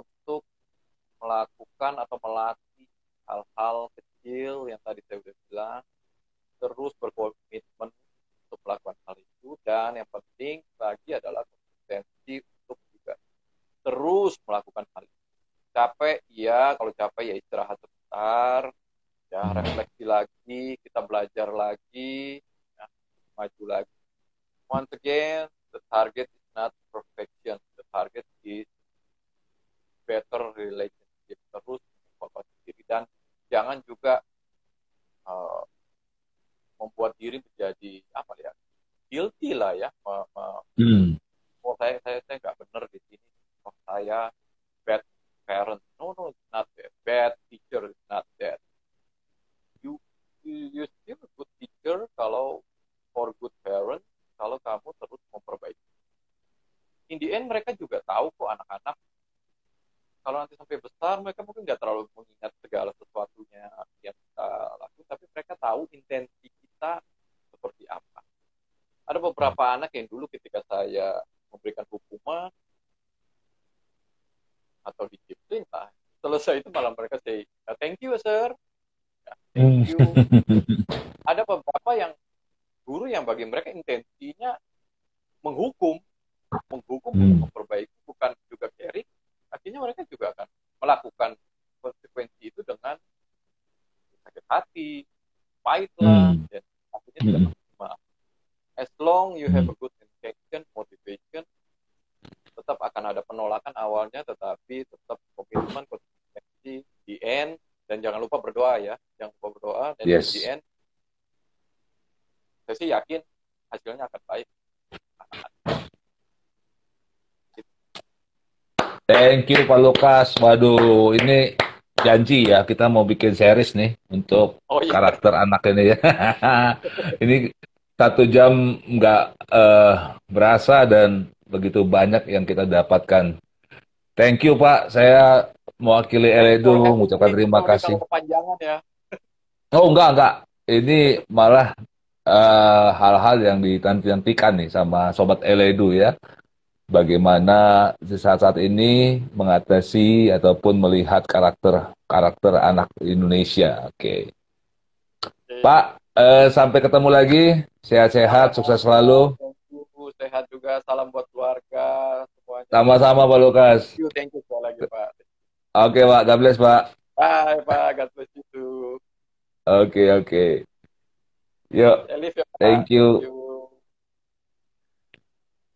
Pak Lukas. Waduh, ini janji ya kita mau bikin series nih untuk oh, iya. karakter anak ini ya. [laughs] ini satu jam nggak uh, berasa dan begitu banyak yang kita dapatkan. Thank you Pak. Saya mewakili Eledu mengucapkan terima kasih. ya. Oh enggak enggak. Ini malah eh, hal-hal uh, yang ditanti-nantikan nih sama sobat Eledu ya bagaimana saat-saat ini mengatasi ataupun melihat karakter karakter anak Indonesia. Oke, okay. Pak, eh, sampai ketemu lagi. Sehat-sehat, sukses selalu. Sehat juga, salam buat keluarga semuanya. Sama-sama Pak Lukas. Thank you, thank you sekali lagi Pak. Oke okay, Pak, God bless Pak. Bye Pak, God bless you too. Oke okay, oke. Okay. Yuk, ya, thank you. Thank you.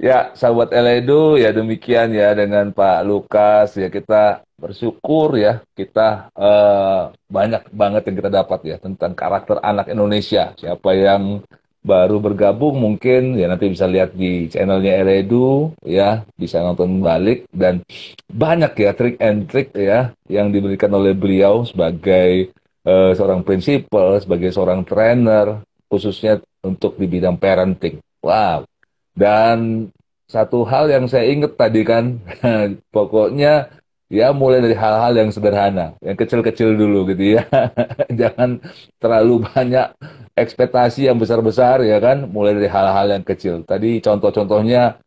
Ya, sahabat Eledu, ya demikian ya dengan Pak Lukas. Ya kita bersyukur ya kita uh, banyak banget yang kita dapat ya tentang karakter anak Indonesia. Siapa yang baru bergabung mungkin ya nanti bisa lihat di channelnya Eledu ya bisa nonton balik dan banyak ya trik and trik ya yang diberikan oleh beliau sebagai uh, seorang prinsipal, sebagai seorang trainer khususnya untuk di bidang parenting. Wow, dan satu hal yang saya ingat tadi kan, [laughs] pokoknya ya mulai dari hal-hal yang sederhana, yang kecil-kecil dulu gitu ya. [laughs] Jangan terlalu banyak ekspektasi yang besar-besar ya kan, mulai dari hal-hal yang kecil. Tadi contoh-contohnya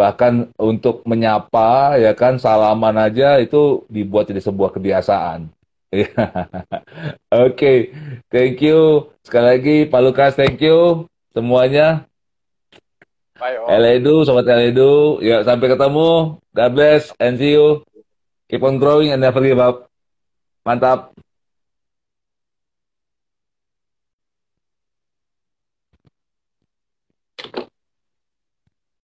bahkan untuk menyapa ya kan salaman aja itu dibuat jadi sebuah kebiasaan. [laughs] Oke, okay. thank you sekali lagi Pak Lukas, thank you semuanya. Bye, Eledu, sobat Eledu. Ya, sampai ketemu. God bless and see you. Keep on growing and never give up. Mantap.